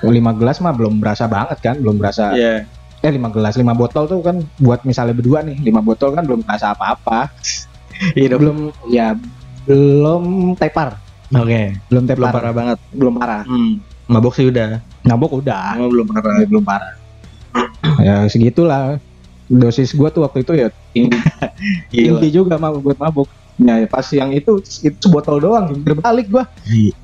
lima gelas mah belum berasa banget kan belum berasa Iya. eh lima gelas lima botol tuh kan buat misalnya berdua nih lima botol kan belum berasa apa-apa (laughs) belum ya belum tepar Oke. belum Belum tepar parah banget. belum parah Hmm. Mabok sih udah. mabuk udah Cuma belum parah. belum parah (clears throat) ya segitulah. Dosis gua tuh waktu itu ya tinggi, (laughs) tinggi juga mabuk buat mabuk. Ya pas yang itu itu botol doang jungkir balik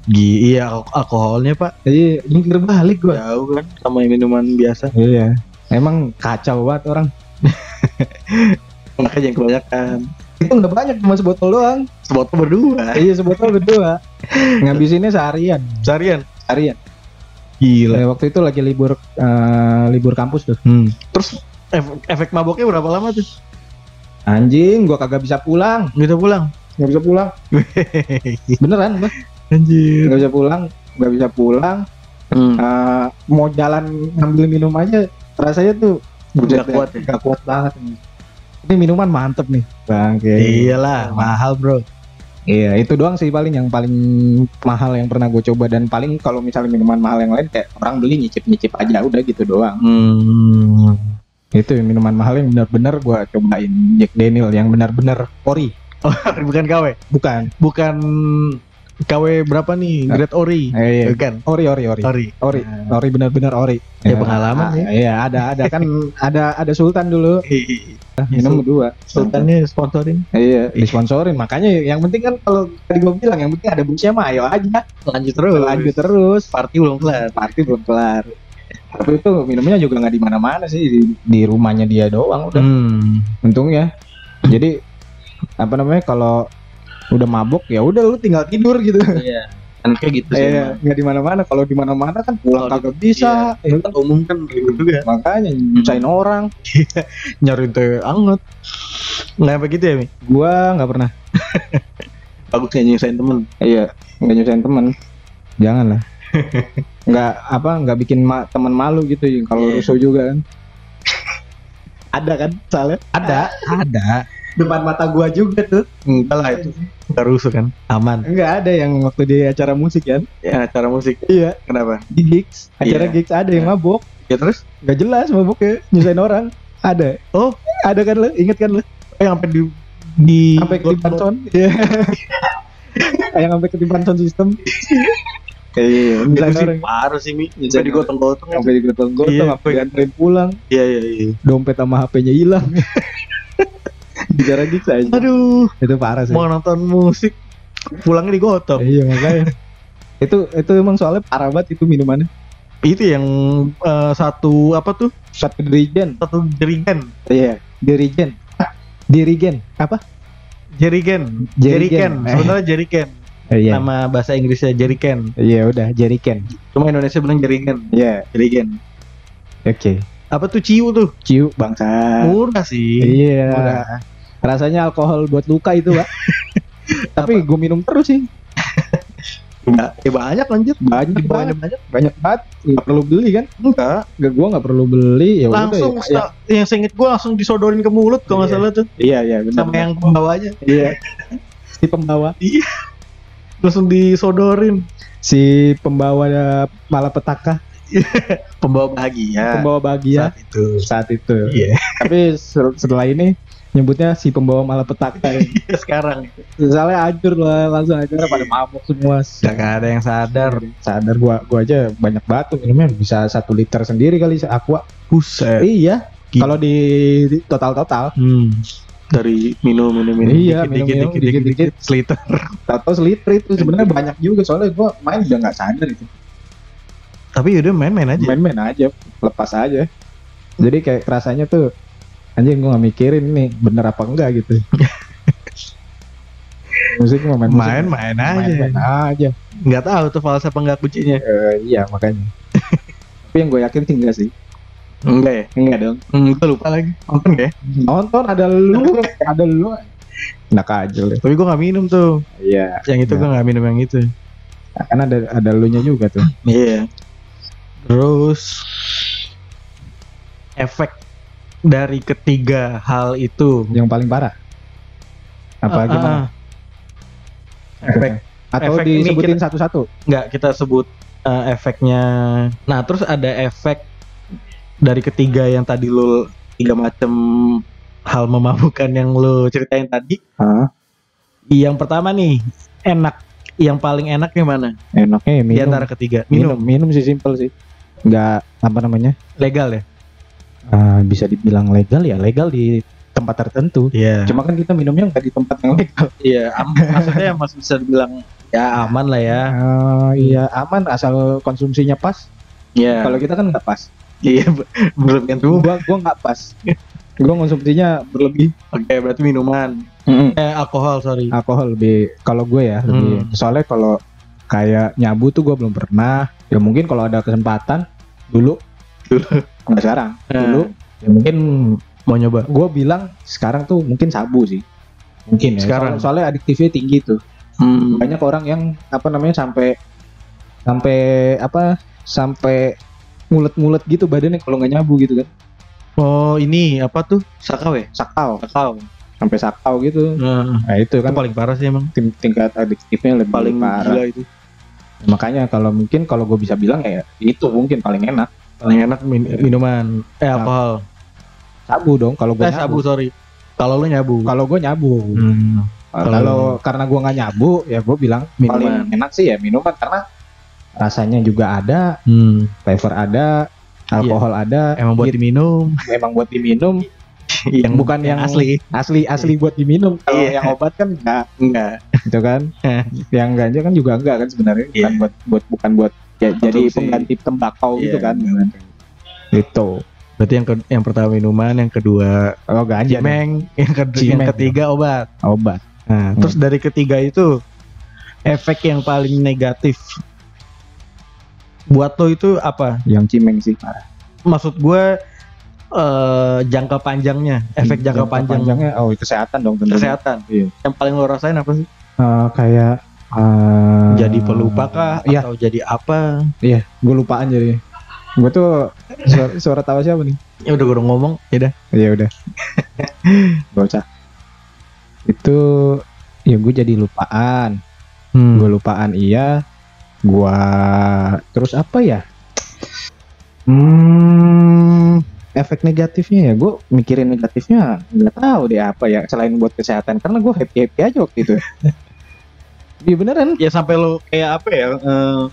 gi- iya al- alkoholnya pak. Iya jungkir balik gua. Jauh kan sama minuman biasa. Iya. Emang kacau banget orang. (laughs) Makanya yang kebanyakan. Itu nggak banyak cuma sebotol doang. Sebotol berdua. Iya sebotol berdua. (laughs) Ngabisinnya seharian. Seharian? Seharian gila. Eh, waktu itu lagi libur eh, libur kampus tuh. Hmm. terus efek, efek maboknya berapa lama tuh? Anjing gua kagak bisa pulang. Bisa pulang? Nggak bisa pulang. (laughs) Beneran gua anjir. Nggak bisa pulang nggak bisa pulang. Hmm. Eh, mau jalan ngambil minum aja rasanya tuh Nggak dah, kuat ya? nggak kuat banget nih. ini minuman mantep nih. Bang iyalah mahal bro iya itu doang sih paling yang paling mahal yang pernah gue coba. Dan paling kalau misalnya minuman mahal yang lain kayak orang beli nyicip nyicip aja udah gitu doang. Hmm. itu minuman mahal yang benar-benar gue cobain Jack Daniel yang benar-benar ori. (laughs) Bukan KW bukan. Bukan KW berapa nih? Nah. grade ori. Eh, iya. bukan ori ori ori. Ori. Ori. Ori benar-benar ori. Ya, pengalaman ah, ya. iya ada ada. Kan (laughs) ada ada Sultan dulu. Minum dua. Sultannya sponsorin. Iya. Disponsorin. Makanya yang penting kan kalau tadi gue bilang yang penting ada busnya mah ayo aja. Lanjut terus. Lanjut terus. Party belum kelar. Party belum kelar. Tapi itu minumnya juga nggak di mana-mana sih. Di, di rumahnya dia doang udah. Hmm. untungnya jadi apa namanya kalau udah mabuk ya udah lu tinggal tidur gitu iya kan kayak gitu sih. Eh, nggak di mana-mana. Kalau di mana-mana kan pulang kagak bisa. Iya, kan umum kan ribet juga. Makanya nyusahin orang. (laughs) Nyari teh anget. Nggak begitu ya, Mi? Gua nggak pernah. (laughs) Bagusnya nyusahin temen. Iya, nggak nyusahin temen. Jangan lah. (laughs) nggak apa nggak bikin ma teman malu gitu kalau Iya. rusuh juga kan. Ada kan soalnya? Ada, ada. Depan mata gua juga tuh. Enggak lah itu. Enggak rusuh kan? Aman. Enggak ada yang waktu di acara musik kan? Ya, acara musik. Iya, Kenapa? di gigs. Acara Iya. gigs ada yang mabok. Ya terus? Nggak jelas maboknya, nyusahin orang. Ada. Oh, Ada kan lo? Ingat kan lo? yang sampai di di Sampai ketiban sound. Iya. (laughs) yang sampai ketiban sound system. Iya, Itu nyusahin sih orang. parah sih, Mi. Sampai digotong-gotong. Sampai digotong-gotong, Iya, sampai dianterin pulang. Iya, iya, iya. Dompet sama HP-nya hilang. (laughs) Bicara gigs aja. Aduh, Itu parah sih. mau nonton musik pulangnya digotong. Iya makanya. itu itu emang soalnya parah banget itu minumannya. Itu yang eh, satu apa tuh? Satu dirigen. Satu jerigen. Iya, dirigen. Dirigen. Apa? Jerigen. Jerigen. Jerigen. Sebenarnya jerigen. Eh, iya. Nama bahasa Inggrisnya jerigen. Iya udah, jerigen. Cuma Indonesia bilang jerigen. Iya, Jerigen. oke. Apa tuh ciu tuh? Ciu bangsa. Murah sih. Iya. Murah. Rasanya alkohol buat luka itu, Pak. (laughs) Tapi gue minum terus sih. Enggak, ya banyak lanjut. Banyak banget. banyak. Banyak banget. Nggak perlu beli kan? Enggak. Gak, gue nggak perlu beli. Ya udah, langsung ya, yang seinget gue langsung disodorin ke mulut kalau nggak Iya. salah tuh Iya, iya, benar. sama yang pembawanya Iya. Si pembawa. langsung disodorin Si pembawa malapetaka. (laughs) pembawa bahagia Pembawa bahagia saat itu saat itu. iya Tapi se- setelah ini nyebutnya si pembawa malapetaka. (laughs) Iya, sekarang Soalnya hancur lah langsung hancur pada mabuk semua. nggak ada yang sadar Sadar gua gua aja banyak batu minumnya bisa satu liter sendiri kali aqua. buset Iya. Kalau di, di total total hmm. dari minum minum minum Iya, dikit, minum, dikit, minum, dikit, dikit, dikit, dikit, seliter atau seliter itu sebenarnya banyak juga soalnya gua main udah nggak sadar itu. Tapi udah main-main aja Main-main aja, lepas aja. Jadi kayak rasanya tuh anjing gua nggak mikirin nih bener apa enggak gitu. (laughs) musik mah main musik. main-main aja Main-main aja. nggak tahu tuh falsa apa enggak kuncinya Eh, iya makanya. (laughs) Tapi yang gue yakin sih enggak sih. enggak ya Enggak dong. hmm, gue lupa lagi nonton ya Nonton ada lu, (laughs) ada lu. Enak aja lu. tapi gue nggak minum tuh Iya. yang itu gue nggak minum yang itu Kan ada ada lu nya juga tuh. Iya. Terus efek dari ketiga hal itu Yang paling parah. Apa Ah, gimana? ah. Efek Atau efek disebutin satu-satu? nggak kita sebut eh, efeknya. Nah, terus ada efek dari ketiga yang tadi lo tiga macam hal memabukkan yang lo ceritain tadi. Hah? Yang pertama nih, enak. Yang paling enak yang mana? Enaknya ya Di minum. antara ketiga. minum. Minum. minum sih simpel sih. Enggak apa namanya? Legal ya? Ah, bisa dibilang legal ya, legal di tempat tertentu. Iya. Cuma kan kita minumnya nggak di tempat yang legal. (laughs) Iya, am- maksudnya masih bisa dibilang ya aman lah ya. Ah, iya aman asal konsumsinya pas. Iya. Kalau kita kan nggak pas. Iya, be- (laughs) berlebihan tuh. Gua gua nggak pas. gua konsumsinya berlebih. Oke, berarti minuman. Eh, alkohol, sorry. Alkohol lebih kalau gue ya lebih. Hmm. Soalnya kalau kayak nyabu tuh gue belum pernah. Ya mungkin kalau ada kesempatan dulu Dulu. nggak sekarang. Nah. Dulu ya mungkin Mau nyoba. gue bilang sekarang tuh mungkin sabu sih. Mungkin ya. Sekarang. Soalnya, soalnya adiktifnya tinggi tuh. Hmm. Banyak orang yang apa namanya sampai sampai apa sampai mulet-mulet gitu badannya kalau nggak nyabu gitu kan. Oh, ini apa tuh? Sakau ya? Sakau, Sakau. sampai sakau gitu. Nah, Nah itu itu kan paling parah sih emang. tim tingkat adiktifnya lebih Paling parah. gila itu. Makanya kalau mungkin kalau gue bisa bilang ya itu mungkin paling enak. Paling enak min- minuman. Eh, alkohol. Sabu dong kalau gue Eh, sabu, sorry. Kalau lu nyabu. Kalau gue nyabu. Hmm. Kalau karena gue nggak nyabu ya gue bilang Minuman. paling enak sih ya minuman karena rasanya juga ada, Hmm. flavor ada, alkohol ada. Emang buat gitu. diminum. memang buat diminum. (laughs) yang bukan yang asli. Asli asli buat diminum. Kalau Iya. yang obat kan enggak Enggak. gitu kan. yang ganja kan juga enggak kan sebenarnya bukan Iya. buat buat bukan buat ya, jadi Konsumsi. pengganti tembakau gitu Iya. kan. Itu. Berarti yang ke- yang pertama minuman, yang kedua Oh ganja cimeng, yang, kedua, yang ketiga obat. obat. Nah, Hmm. terus dari ketiga itu efek yang paling negatif buat lo itu apa? Yang cimeng sih parah. Maksud gue eh jangka panjangnya, efek jangka, panjang panjangnya oh kesehatan dong tentunya. kesehatan. Iya. Yang paling lo rasain apa sih? Eh, kayak eh, jadi pelupa kah Iya, atau jadi apa? iya, gue lupaan jadi. Gue tuh suara, suara tawa siapa nih? Ya udah gue udah ngomong, ya udah. Ya udah. (laughs) Usah. Itu ya gue jadi lupaan. Hmm. Gue lupaan iya. Gua terus apa ya? Hmm, efek negatifnya ya gue mikirin negatifnya nggak tahu deh apa ya selain buat kesehatan karena gue happy happy aja waktu itu. Iya beneran. Ya sampai lo kayak apa ya? eh,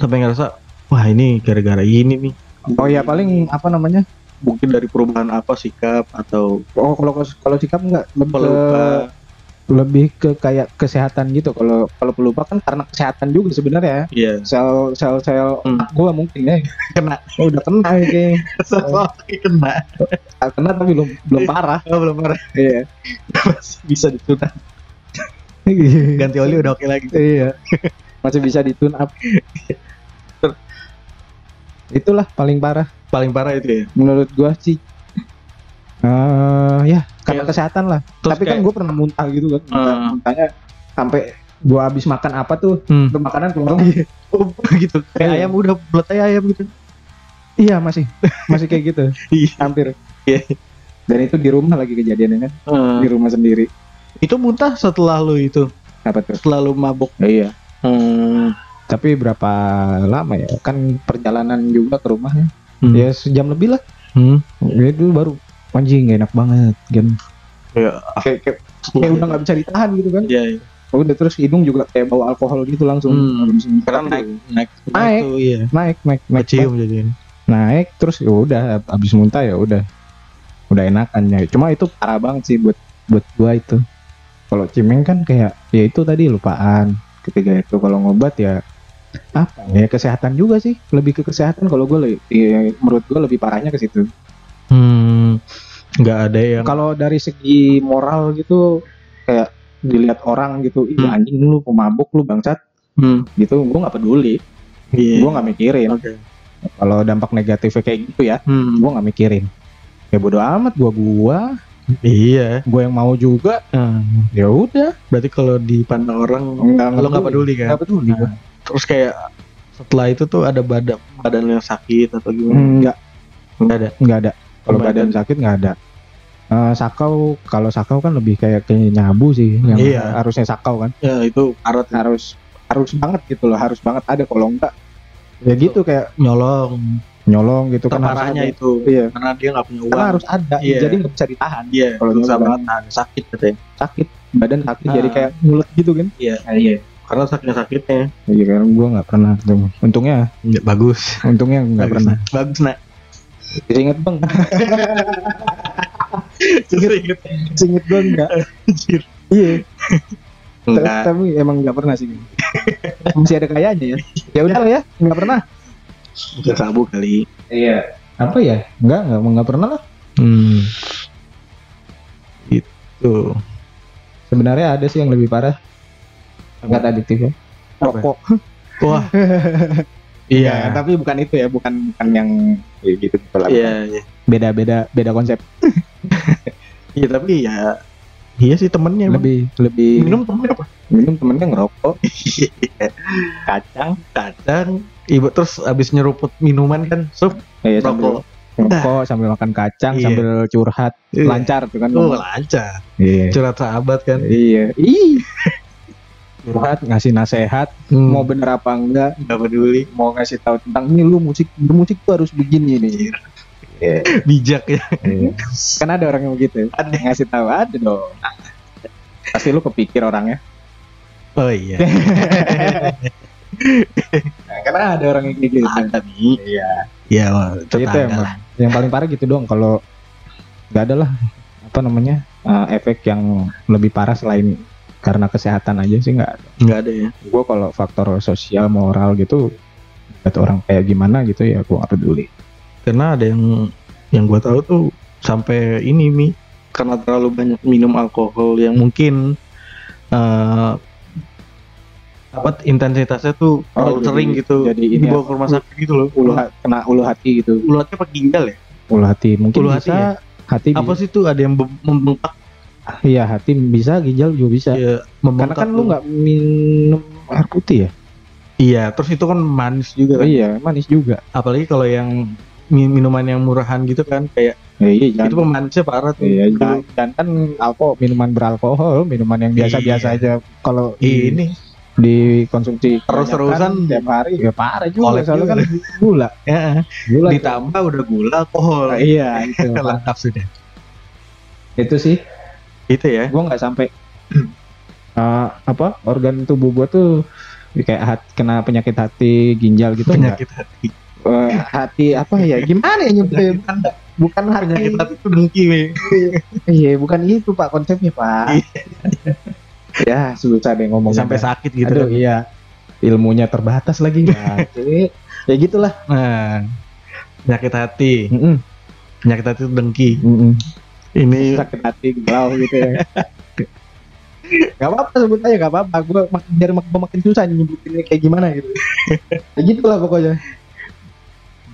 sampai ngerasa wah ini gara-gara ini nih. Oh ya paling apa namanya? Mungkin dari perubahan apa sikap atau Oh kalau kalau sikap nggak lebih ke. Lebih ke kayak kesehatan gitu. Kalau kalau pelupa kan karena kesehatan juga sebenarnya. Iya. Sel sel sel Hmm. gue mungkin ya (laughs) Kena. Oh, udah kena ya (laughs) kayaknya. kena. Ah, Kena tapi belum belum parah. Oh, belum parah. Iya. Masih (laughs) bisa ditunang. Ganti oli udah oke lagi. Iya. Masih bisa di tune up. Itulah paling parah Paling parah itu ya. menurut gua sih. Eh ya karena Kayak- kesehatan lah. Terus Tapi kan kayak- gua pernah muntah gitu kan. Muntah, Ah. muntahnya sampai gua habis makan apa tuh, Hmm. makanan keluar lagi. Oh, gitu. Kayak Iya. ayam udah aja ayam gitu. iya masih masih kayak gitu. (laughs) Iya. Hampir. Iya. Dan itu di rumah lagi kejadiannya kan, di rumah sendiri. itu muntah setelah lu itu, Apa tuh? setelah lu mabuk. Iya. Hmm. Tapi berapa lama ya? Kan perjalanan juga ke rumahnya. Hmm. Ya sejam lebih lah. Hmm. Ya, itu baru anjing gak enak banget kan. Ya. Kayak, kayak, kayak udah nggak bisa ditahan gitu kan. Iya. iya. Udah terus hidung juga kayak bawa alkohol gitu langsung. Hmm. Langsung Karena naik naik Naik. tuh, iya. naik naik naik Kecium jadi. naik terus ya udah abis muntah ya udah udah enakan ya cuma itu parah banget sih buat buat gua itu kalau cimeng kan kayak ya itu tadi lupaan ketiga itu kalau ngobat ya apa ya kesehatan juga sih lebih ke kesehatan kalau gue lebih ya, menurut gue lebih parahnya ke situ Hmm. Nggak ada yang kalau dari segi moral gitu kayak dilihat orang gitu ih Hmm. anjing lu pemabuk lu bangsat Hmm. gitu gue nggak peduli Iya. gue nggak mikirin Oke. kalau dampak negatifnya kayak gitu ya Hmm. gue nggak mikirin ya bodo amat gua gua Iya. gue yang mau juga Hmm. ya udah Berarti kalau dipandang orang Enggak lo nggak peduli kan? nggak peduli gua. Terus kayak setelah itu tuh ada badan badan yang sakit atau gimana? enggak Enggak ada. nggak ada kalau Badan. sakit nggak ada Eh, sakau kalau sakau kan lebih kayak kayak nyabu sih yang Iya. harusnya sakau kan Ya itu tuh. harus harus banget gitu loh harus banget ada kalau enggak ya gitu kayak nyolong. nyolong gitu kan Parahnya itu. iya Karena dia nggak punya uang. karena harus ada Iya. jadi nggak bisa ditahan Iya. Kalau susah banget nahan. sakit katanya. sakit badan sakit Ah. jadi kayak mulut gitu kan Iya. Iya. Karena sakitnya sakitnya. iya kan gua nggak pernah untungnya Ya, bagus. untungnya nggak pernah. Bagus nak. Inget bang (laughs) Ingat. inget gua enggak Anjir. iya Enggak. tapi emang nggak pernah sih masih ada kayaknya ya ya udah lah ya nggak pernah Bukan sabu kali. iya apa ya nggak nggak nggak pernah lah Hmm. Itu. sebenarnya ada sih yang lebih parah nggak adiktif ya rokok Wah. (laughs) Ya, iya. tapi bukan itu ya bukan bukan yang kayak gitu gitu lah Iya. Iya. beda beda beda konsep (laughs) Iya tapi ya. Iya sih temennya. emang. lebih lebih Minum temennya apa? minum temennya ngerokok (laughs) kacang, kacang. Ibu terus abis nyeruput minuman kan, sup sambil rokok. ngerokok sambil makan kacang Iya. sambil curhat Iya. lancar tuh kan Oh lancar. iya Curhat sahabat kan. iya ih curhat ngasih nasehat Hmm. mau bener apa enggak nggak peduli. mau ngasih tahu tentang ini lu musik bermusik tuh harus begini nih (laughs) Bijak ya. kan ada orang yang begitu Ada. ngasih tahu ada dong pasti lu kepikir orangnya Oh iya. Nah, karena ada orang yang gitu Ada nih. iya Iya, itu emang lah. yang paling parah gitu doang kalau nggak ada lah apa namanya eh, efek yang lebih parah selain karena kesehatan aja sih nggak Nggak ada ya. gue kalau faktor sosial moral gitu lihat orang kayak gimana gitu ya gue nggak peduli. Karena ada yang yang gua tahu tuh sampai ini mi karena terlalu banyak minum alkohol yang mungkin eh, apa intensitasnya tuh Oh, terlalu jadi- sering gitu. jadi ini dibawa ke rumah sakit gitu loh. ulu kena ulu hati gitu. Ulu hati apa ginjal ya? Ulu hati mungkin Ulu hati bisa ya? hati apa sih tuh ada yang be- membengkak iya hati bisa ginjal juga bisa ya, karena kan lu tuh. nggak minum air putih ya iya terus itu kan manis juga kan iya manis juga apalagi kalau yang mi- minuman yang murahan gitu kan kayak ya, iya jangan itu pemanisnya parah tuh Iya, jangan, jangan kan alkohol, minuman beralkohol, minuman yang biasa-biasa Iya. aja. Kalau ini dikonsumsi Terus-terusan tiap hari ya parah juga. Soalnya kan gula, (laughs) ya gula. ditambah udah gula alkohol Nah, iya itu. (laughs) lengkap sudah itu sih, itu ya gua nggak sampai eh, (clears throat) apa organ tubuh gua tuh kayak hat- kena penyakit hati, ginjal gitu enggak. penyakit hati Eh, hati apa ya? Gimana ya nyebutnya? Bukan, bukan hati. penyakit hati itu dengki. (laughs) Iya, bukan itu Pak konsepnya Pak. (laughs) ya susah deh ngomong sampai sakit gitu Aduh, kan. iya. Ilmunya terbatas lagi ya. (laughs) ya gitulah. nah penyakit hati Mm-mm. penyakit hati itu dengki Mm-mm. Ini Sakit hati galau gitu ya. (laughs) gak apa-apa sebut aja gak apa-apa. Gue mak- biar mak- gua makin susah nyebutinnya kayak gimana gitu. ya gitulah pokoknya.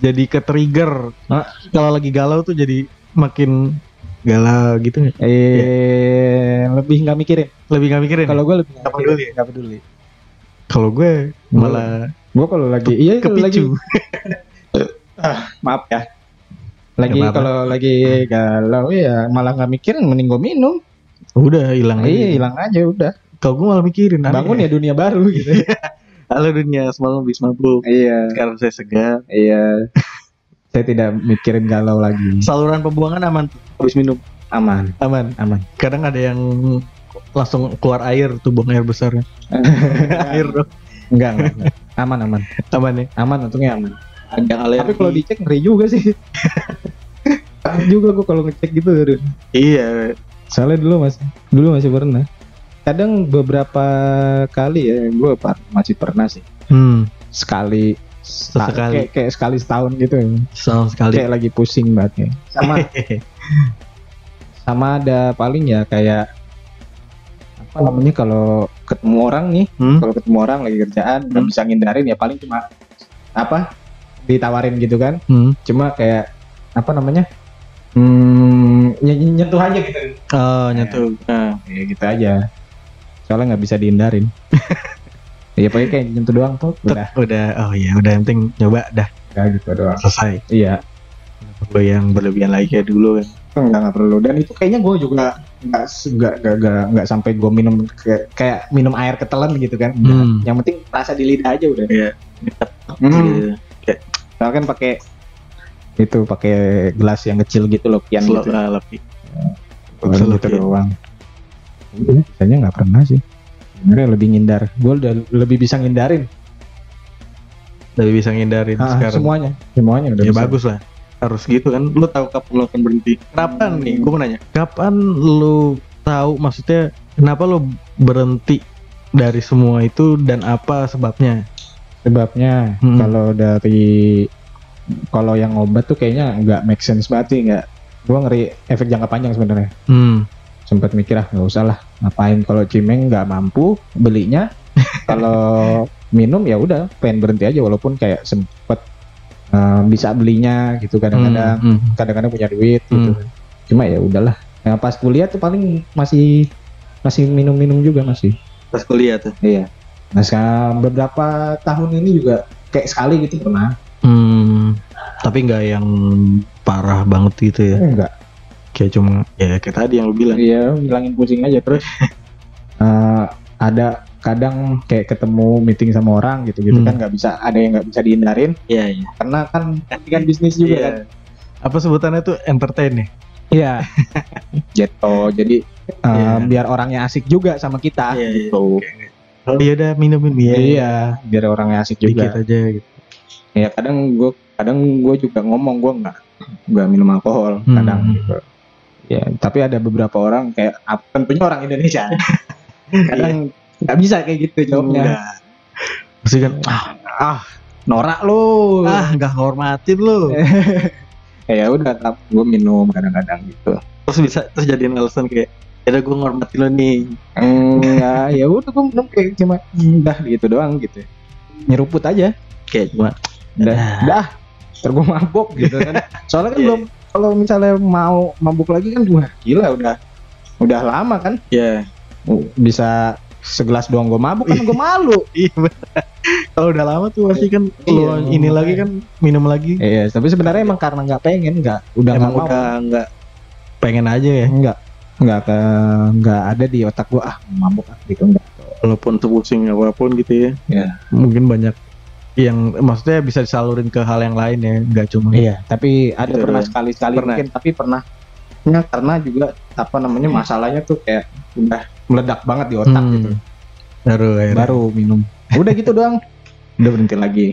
jadi ke trigger nah, kalau lagi galau tuh jadi makin galau gitu nggak? Eh lebih nggak mikirin. lebih nggak mikirin Kalau gue lebih Nggak peduli ya? Gak peduli. kalau gue malah Gue kalau lagi iya kalau lagi kepicu (laughs) maaf ya. Lagi kalau lagi galau ya malah nggak mikirin mending gue minum. udah hilang aja Iya hilang aja udah. kalau gue malah mikirin Bangun ya dunia baru gitu. (laughs) halo dunia semalam habis mabuk iya. sekarang saya segar Iya. Saya tidak mikirin galau lagi. saluran pembuangan aman habis minum Aman, aman aman. kadang ada yang langsung keluar air tuh buang air besarnya (laughs) air dong Enggak, enggak, enggak. Aman, aman. aman ya Aman untungnya aman. Ada alergi Tapi kalau dicek ngeri juga sih. (laughs) Juga gua kalau ngecek gitu. aduh. iya Soalnya dulu masih dulu masih pernah. Kadang beberapa kali ya gue masih pernah sih. hmm Sekali Sesekali. Kayak, kayak sekali setahun gitu. sama sekali Kayak lagi pusing banget ya. Sama (laughs) sama ada paling ya kayak apa namanya kalau ketemu orang nih hmm? kalau ketemu orang lagi kerjaan Hmm. bisa ngindarin ya paling cuma apa ditawarin gitu kan. Hmm. cuma kayak apa namanya hmm, ny- ny- nyentuh aja gitu. Oh nyentuh. Nah, ya gitu aja. Soalnya nggak bisa dihindarin. (laughs) Ya pokoknya kayak nyentuh doang tuh udah. udah. Oh iya udah yang penting nyoba dah. Ya gitu doang. Selesai. Iya. Perlu yang berlebihan lagi kayak dulu kan? Nggak nggak perlu. Dan itu kayaknya gue juga nggak nggak nggak nggak sampai gue minum kayak, kayak minum air ketelan gitu kan. Hmm. yang penting rasa di lidah aja udah. Iya. Hmm. Soalnya kan pakai itu pakai gelas yang kecil gitu loh pian Slow, gitu. ah, lebih. Slow gitu doang. Biasanya nggak pernah sih. Sebenarnya lebih ngindar. Gue udah lebih bisa ngindarin. Lebih bisa ngindarin Ah, sekarang. semuanya. Semuanya udah ya bisa. bagus lah. Harus gitu kan. Lu tahu kapan lu akan berhenti? Kapan Hmm. nih? Gue mau nanya. Kapan lu tahu maksudnya kenapa lu berhenti dari semua itu dan apa sebabnya sebabnya Hmm. kalau dari kalau yang obat tuh kayaknya nggak make sense banget sih nggak gue ngeri efek jangka panjang sebenarnya. Hmm. Sempat mikir ah nggak usah lah ngapain kalau cimeng nggak mampu belinya? (laughs) Kalau minum ya udah pengen berhenti aja walaupun kayak sempet eh, bisa belinya gitu kadang-kadang. Hmm, hmm. kadang-kadang punya duit gitu. Hmm. cuma ya udahlah. Nah, pas kuliah tuh paling masih masih minum-minum juga masih. Pas kuliah tuh? Iya nah sekarang beberapa tahun ini juga kayak sekali gitu pernah. Hmm tapi nggak yang parah banget gitu ya? Enggak kayak cuma ya kayak tadi yang lu bilang. Iya ngilangin pusing aja terus. (laughs) Eh, ada kadang kayak ketemu meeting sama orang gitu gitu Hmm. kan nggak bisa ada yang nggak bisa dihindarin. Iya iya. Karena kan ini kan bisnis juga Iya. kan. Apa sebutannya tuh? Entertain ya? Iya. Jeto (laughs) jadi eh, Iya. biar orangnya asik juga sama kita. Iya, iya. gitu oh iya udah minum minum ya iya biar orangnya asik dikit juga aja gitu. Ya kadang gue kadang gue juga ngomong gue nggak nggak minum alkohol Hmm. kadang gitu. Ya tapi ada beberapa orang kayak tentunya orang Indonesia. (laughs) Kadang nggak bisa kayak gitu jawabnya. Enggak. Mesti kan ah, ah norak lu. Ah nggak hormatin lu. (laughs) Ya udah gue minum kadang-kadang gitu. Terus bisa terus jadiin alasan kayak Ya gue ngormati lo nih. enggak ya udah gue minum kayak cuma udah gitu doang gitu nyeruput aja Kayak cuma udah Dah. udah ntar gue mabok gitu kan soalnya kan Iya. belum kalau misalnya mau mabuk lagi kan gue gila udah udah lama kan ya. Oh, bisa segelas doang gue mabuk kan gue malu (laughs) Iya. Kalau udah lama tuh pasti kan lo Iya, ini makanya. lagi kan minum lagi. iya tapi sebenarnya emang karena nggak pengen nggak udah Emang udah nggak pengen aja ya. nggak nggak ke nggak ada di otak gue ah mabuk ah gitu enggak Walaupun sepusing apa pun gitu ya. ya Mungkin banyak yang maksudnya bisa disalurin ke hal yang lain ya, nggak cuma Iya, tapi ada Betul. pernah sekali sekali Pernah. mungkin, tapi pernah Ya, karena juga apa namanya masalahnya tuh kayak udah meledak banget di otak Hmm. gitu. baru akhirnya. Baru minum. Udah gitu doang. Udah berhenti lagi.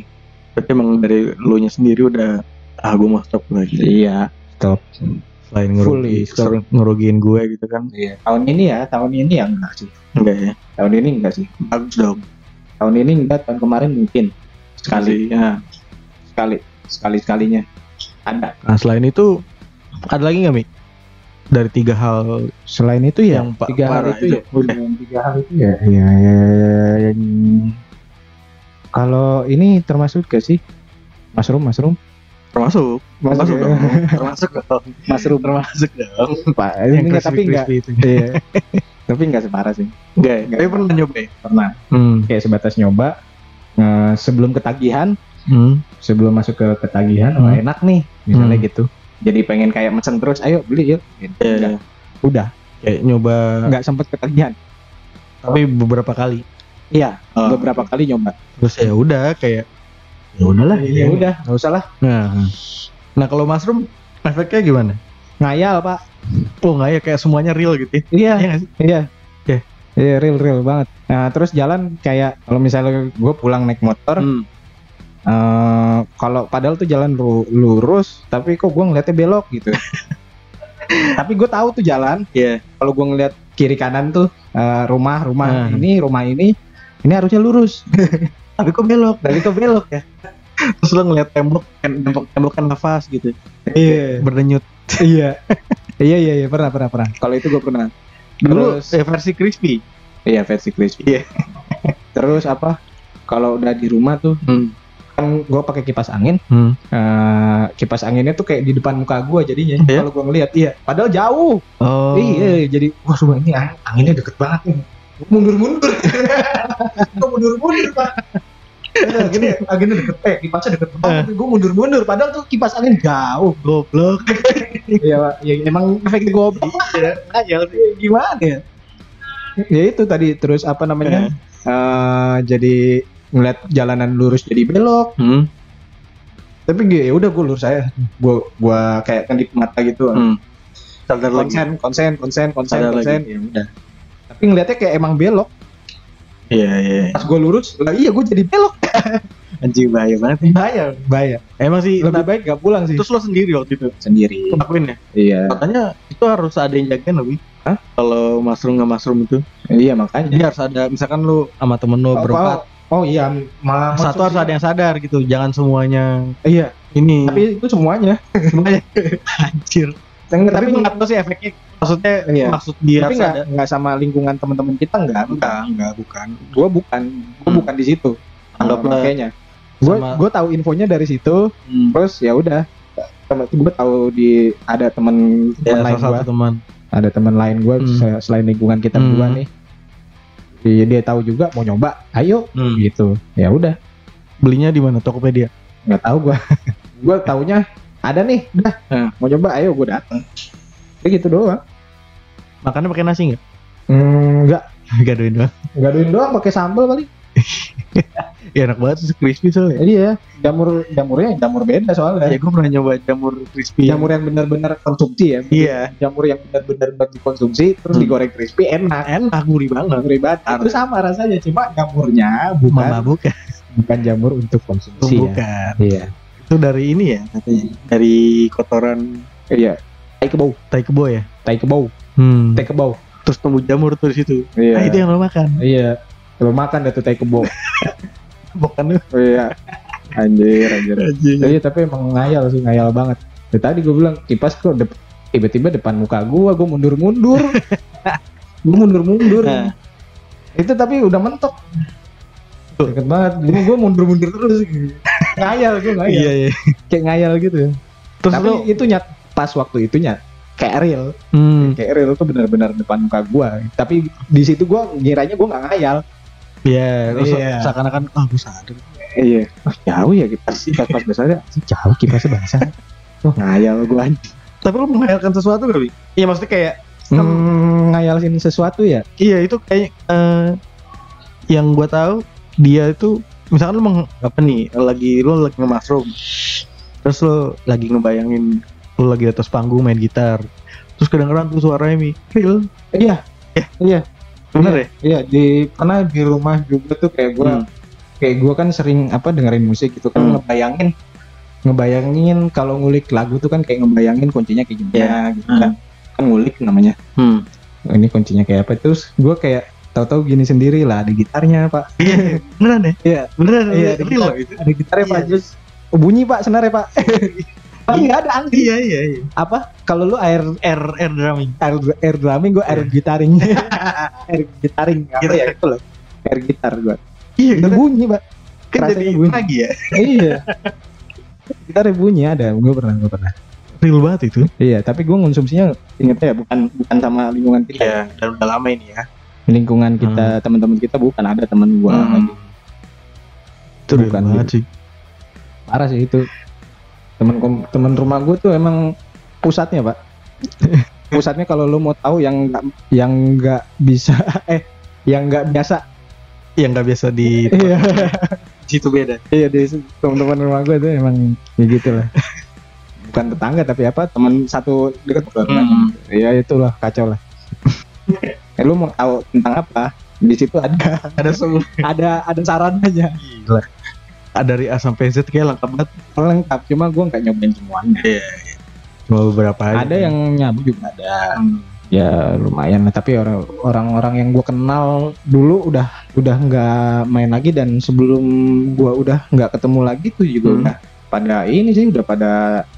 Berarti emang dari lu nya sendiri udah ah gue mau stop lagi. Iya. Stop. Selain Fully ngerugi, stop. ngerugiin gue gitu kan. Iya. Tahun ini ya, tahun ini ya enggak sih. Enggak ya. Tahun ini enggak sih. Bagus dong. Tahun ini enggak, tahun kemarin mungkin sekali, Ya. sekali, sekali sekalinya ada. Nah selain itu ada lagi nggak mi? Dari tiga hal Selain itu ya, Yang tiga hal itu, itu. ya, yang tiga hal itu ya, ya, ya, ya, yang kalau ini termasuk gak sih? Mushroom, mushroom, termasuk termasuk ya. dong (laughs) termasuk dong mushroom termasuk dong Pak, ini enggak, tapi enggak, itu iya. (laughs) tapi enggak separah sih. enggak ya? Enggak. tapi pernah nyoba ya? Pernah hmm. kayak sebatas nyoba eh, sebelum ketagihan, Hmm. sebelum masuk ke ketagihan, Hmm. wah enak nih, misalnya Hmm. gitu. Jadi pengen kayak mesen terus, ayo beli yuk. Gitu. Ya, Enggak. Udah, kayak nyoba enggak sempet ketagihan. tapi beberapa kali Iya, Oh. beberapa kali nyoba. terus ya udah kayak ya udahlah Ya udah, nggak usah lah. nah nah kalau mushroom efeknya gimana Ngayal pak. oh nggak ya kayak semuanya real gitu ya Iya, Iya Iya. Iya real real banget. Nah terus jalan kayak kalau misalnya gue pulang naik motor, Hmm. eh, kalau padahal tuh jalan lu- lurus, tapi kok gue ngeliatnya belok gitu. (laughs) tapi gue tahu tuh jalan. Iya. Kalau gue ngeliat kiri kanan tuh eh, rumah rumah Hmm. ini rumah ini, ini harusnya lurus. (laughs) tapi kok belok Tapi kok belok ya? terus lo ngeliat tembok kan tembok tembok kan nafas gitu Iya. berdenyut iya. (laughs) Iya iya iya pernah pernah pernah. Kalau itu gue pernah. dulu Terus ya versi crispy iya versi crispy. Iya. (laughs) Terus apa? Kalau udah di rumah tuh hmm. kan gue pakai kipas angin. Hmm. Eh, kipas anginnya tuh kayak di depan muka gua jadinya Iya? kalau gua ngeliat iya padahal jauh oh iya jadi wah ini ang- anginnya deket banget nih mundur-mundur. (laughs) Gua mundur-mundur pak. Gini anginnya deket eh kipasnya deket banget gua mundur-mundur. Padahal tuh kipas angin jauh goblok. (laughs) Iya pak. Ya, emang efek goblok ya ngayal sih Ya, gimana ya? Ya itu tadi. Terus apa namanya? Eh, jadi ngeliat jalanan lurus jadi belok. Hmm. tapi gue ya udah gue lurus saya gua gua kayak kedip mata gitu. Hmm. sadar konsen konsen konsen konsen konsen. Ya udah tapi ngeliatnya kayak emang belok. Iya iya. Pas gue lurus lah iya gue jadi belok. (laughs) Anjing bahaya banget bahaya bahaya. Emang sih lebih baik gak pulang sih. terus lo sendiri waktu itu? Sendiri. Ngelakuin ya? Iya. Katanya itu harus ada yang jagain lebih Hah? kalau mushroom nggak mushroom itu. Iya makanya. Jadi harus ada misalkan lu sama temen lu Oh, berempat. oh, oh iya malah satu harus ada yang sadar gitu jangan semuanya. Iya. Ini. Tapi itu semuanya. (laughs) Semuanya. (laughs) Anjir. Tapi tapi tapi nggak tahu sih efeknya maksudnya Iya. maksud dia tapi nggak nggak sama lingkungan teman-teman kita nggak enggak enggak bukan. Gue bukan gue Hmm. bukan di situ. Anggaplah kayaknya. Gue gue tahu infonya dari situ. Hmm. terus ya udah. Gue tahu di ada temen ya, lain gue teman. Ada teman lain gue Hmm. selain lingkungan kita Hmm. berdua nih. Dia, dia tahu juga mau nyoba ayo. Hmm. gitu. Ya udah. Belinya di mana? Tokopedia? Nggak tahu gue (laughs) gue taunya ada nih. Udah Hmm. mau coba ayo gue datang kayak gitu doang. Makannya pakai nasi nggak? Hmm, nggak. (laughs) Gadoin doang. Gaduin doang pakai sambal kali (laughs) ya enak banget sih crispy soalnya. Iya jamur jamurnya jamur beda soalnya. Ya gue pernah nyoba jamur crispy. Jamur yang benar-benar konsumsi ya. Iya. Jamur yang benar-benar buat dikonsumsi terus Hmm. digoreng crispy enak. Enak gurih banget. Gurih banget. Itu sama rasanya cuma jamurnya bukan mama bukan. bukan jamur untuk konsumsi ya. bukan. Iya. Itu dari ini ya katanya. Dari kotoran. Iya tai kebau tai kebo ya? Tai kebau hmm. tai kebau terus tumbuh jamur tuh di situ. Iya. Nah itu yang lo makan? Iya. Lo makan dah tuh tai kebau (laughs) bukan lu. Iya. Anjir anjir. Anjing iya tapi emang ngayal sih ngayal banget. Dari tadi gue bilang kipas kok dep- tiba-tiba depan muka gua gua mundur-mundur. (laughs) Gua mundur-mundur. Nah. itu tapi udah mentok. Deket banget. Gua, gua mundur-mundur terus. (laughs) Ngayal gua ngayal. Iya iya. kayak ngayal gitu Terus tapi lu itu nyat pas waktu itu nyat kayak real. Hmm, kayak real tuh benar-benar depan muka gua. Tapi di situ gua ngiranya gua nggak ngayal. Iya terus Iya. seakan-akan ah gue sadar. iya. Oh, jauh ya kipas pas pas besarnya. Jauh kipasnya basah (laughs) oh ngayal gua Tapi lu menghayalkan sesuatu gak, Bi? Iya maksudnya kayak hmm, ngayalin sesuatu ya? Iya itu kayak eh, yang gua tahu dia itu misalkan lu meng, apa nih lagi lu lagi nge-mushroom. Terus lu lagi ngebayangin lu lagi di atas panggung main gitar. Terus kedengeran tuh suaranya mi. Real? Iya. Iya? Bener ya? Iya di karena di rumah juga tuh kayak gua Hmm. kayak gua kan sering apa dengerin musik gitu kan Hmm. ngebayangin ngebayangin kalau ngulik lagu tuh kan kayak ngebayangin kuncinya kayak gimana Iya. gitu kan. Kan ngulik namanya. Hmm. Oh, ini kuncinya kayak apa? Terus gua kayak tahu-tahu gini sendiri lah ada gitarnya pak. Iya beneran ya? Iya. beneran iya ada, gitar, ada gitarnya pak. Iya. terus oh, bunyi pak senarnya pak (laughs) Tapi nggak ada angin. Iya iya iya. Apa? Kalau lu air air air drumming. Air, air drumming gua air Iya. gitaring. (laughs) Air gitaring apa Gitu ya itu loh. Air gitar gua. Iya bunyi pak kan jadi bunyi. lagi ya. Iya. (laughs) Gitarnya bunyi ada. Gue pernah gue pernah. Real banget itu. Iya tapi gue konsumsinya ingetnya ya bukan bukan sama lingkungan kita. Iya dan udah lama ini ya. Lingkungan kita teman-teman kita bukan ada teman gue Hmm. itu Bukan banget sih. Parah sih itu teman teman rumah gue tuh emang pusatnya pak. (laughs) Pusatnya kalau lu mau tahu yang nggak yang nggak bisa (laughs) eh yang nggak biasa. Yang nggak biasa di iya. situ beda. Iya di teman-teman rumah gue tuh emang ya gitu lah. (laughs) Bukan tetangga tapi apa teman satu dekat Hmm. ya itulah kacau lah. Eh, lu mau tahu tentang apa? Di situ ada ada semua. Ada ada sarannya. Gila dari A sampai Z kayak lengkap banget. Lengkap cuma gue nggak nyobain semuanya. Iya cuma beberapa aja. Ada yang nyabu juga ada. Hmm. ya lumayan lah. Tapi orang orang-orang yang gue kenal dulu udah udah nggak main lagi dan sebelum gue udah nggak ketemu lagi tuh juga Hmm. udah pada ini sih udah pada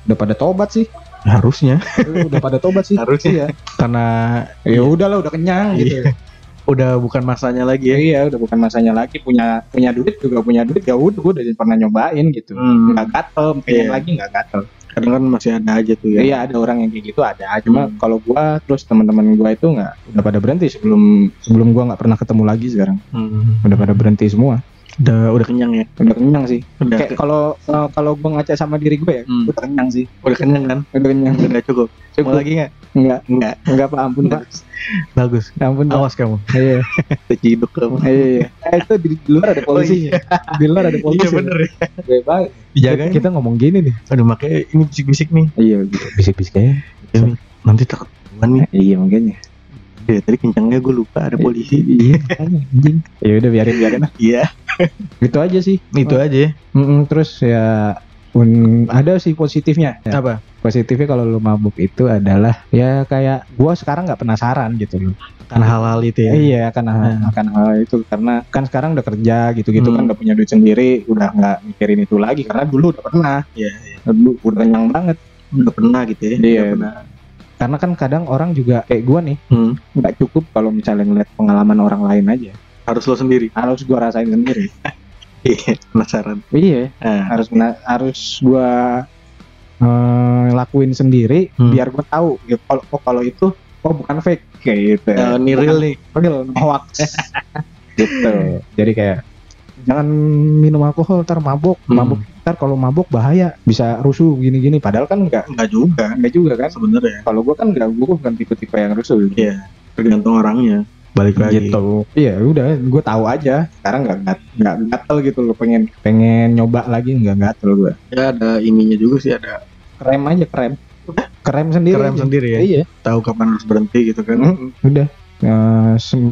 udah pada tobat sih. Harusnya. Udah pada tobat sih. (laughs) Harusnya. Iya. karena ya udahlah udah kenyang gitu udah bukan masanya lagi ya iya udah bukan masanya lagi punya punya duit juga punya duit ya udah gue udah pernah nyobain gitu Hmm. nggak gatel pengen Iya. lagi nggak gatel kadang kan masih ada aja tuh ya iya ada orang yang kayak gitu ada cuma Hmm. kalau gua terus teman-teman gua itu nggak udah pada berhenti sebelum sebelum gua nggak pernah ketemu lagi sekarang Hmm. udah pada berhenti semua udah udah. Kenyang ya? Udah kenyang sih. Udah kayak kalau eh, kalau gua ngaca sama diri gue ya Hmm. udah kenyang sih. Udah kenyang kan? Udah kenyang. Udah cukup? Cukup. mau lagi nggak? Enggak enggak enggak pak. Ampun pak. Bagus. Ampun pak. Awas kamu. Iya. (laughs) Terciduk kamu. Iya iya Eh, itu di, di luar ada polisi di luar ada polisi iya bener ya. Gue, Pak, dijagain kita ngomong gini nih. Aduh makanya ini bisik-bisik nih. Iya bisik-bisik aja. Ya, nanti takut nih. Iya makanya ya, tadi kencangnya gue lupa ada polisi iya anjing ya udah biarin biarin lah iya gitu aja sih itu aja ya. Mm-mm, terus ya un- ada sih positifnya. Ya, apa positifnya kalau lu mabuk itu adalah ya kayak gua sekarang nggak penasaran gitu loh. kan hal-hal itu ya Iya hal, Hmm. akan hal itu karena kan sekarang udah kerja gitu-gitu Hmm. kan udah punya duit sendiri, udah nggak mikirin itu lagi karena dulu udah pernah. Iya, Dulu udah kenyang banget. udah pernah gitu ya Iya. Udah pernah. Karena kan kadang orang juga kayak gua nih Hmm. nggak cukup kalau misalnya ngeliat pengalaman orang lain aja. harus lo sendiri Harus gua rasain sendiri. (laughs) iya penasaran iya. nah, harus harus gua eh, lakuin sendiri Hmm. biar gua tahu ya kalau oh, kalau itu oh bukan fake kayak gitu eh, ini real nih real hoax (laughs) gitu jadi kayak jangan minum alkohol ntar mabuk. Hmm. mabuk ntar kalau mabuk bahaya bisa rusuh gini-gini. Padahal kan enggak enggak juga. enggak juga kan? Sebenarnya. Kalau gua kan enggak gua bukan tipe-tipe yang rusuh Iya. tergantung orangnya. Balik lagi. Gitu. Iya udah. Gua tahu aja. Sekarang nggak gat- nggak gatel gitu loh. Pengen pengen nyoba lagi. Nggak gatel gua. Ya ada ininya juga sih ada krem aja krem. Krem sendiri krem aja. sendiri ya? Iya. Tahu kapan harus berhenti gitu kan? Mm, udah.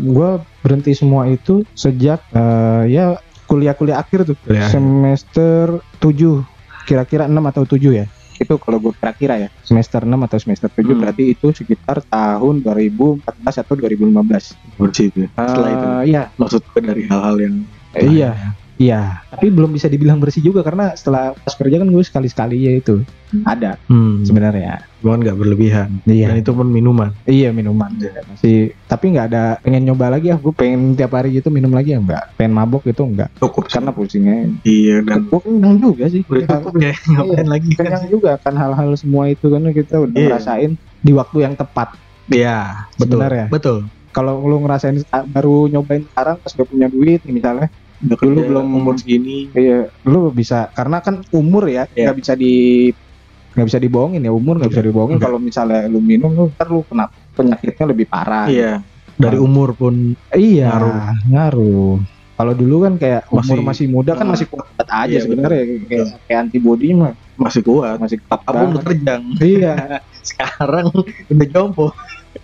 Gue berhenti semua itu sejak eh, ya kuliah-kuliah akhir tuh. Kuliah. semester 7 kira-kira 6 atau 7 ya? Itu kalau gue kira-kira ya. Semester 6 atau semester 7 Hmm. berarti itu sekitar tahun 2014 atau 2015 bersih itu. Ya. setelah itu. Eh, iya. Maksud gue dari hal-hal yang eh, iya Iya, tapi belum bisa dibilang bersih juga karena setelah pas kerja kan gue sekali-sekali ya itu ada Hmm. sebenarnya. Cuman nggak berlebihan. Iya. Dan itu pun minuman. Iya minuman masih tapi nggak ada pengen nyoba lagi ya gue pengen tiap hari gitu minum lagi ya enggak pengen mabok itu enggak Cukup karena pusingnya Iya dan gue kenyang juga sih udah cukup ya (laughs) ngapain lagi kenyang juga kan hal-hal semua itu kan kita udah Iya. ngerasain di waktu yang tepat Iya, betul. Sebenarnya. Betul. kalau lu ngerasain ah, baru nyobain sekarang pas gak punya duit misalnya Udah Dulu belum- umur segini. iya lu bisa karena kan umur ya Iya. nggak bisa di nggak bisa dibohongin ya umur nggak bisa dibohongin Enggak. kalau misalnya lu minum lu ntar lu kena penyakitnya lebih parah Iya. Dari umur pun Iya, Ngaruh. ngaruh. Kalau dulu kan kayak umur Masih- masih muda kan Hmm. masih kuat aja Iya, sebenarnya kayak, kayak antibody mah masih kuat. masih kuat Apa udah terjang. Iya, (laughs) Sekarang udah jompo.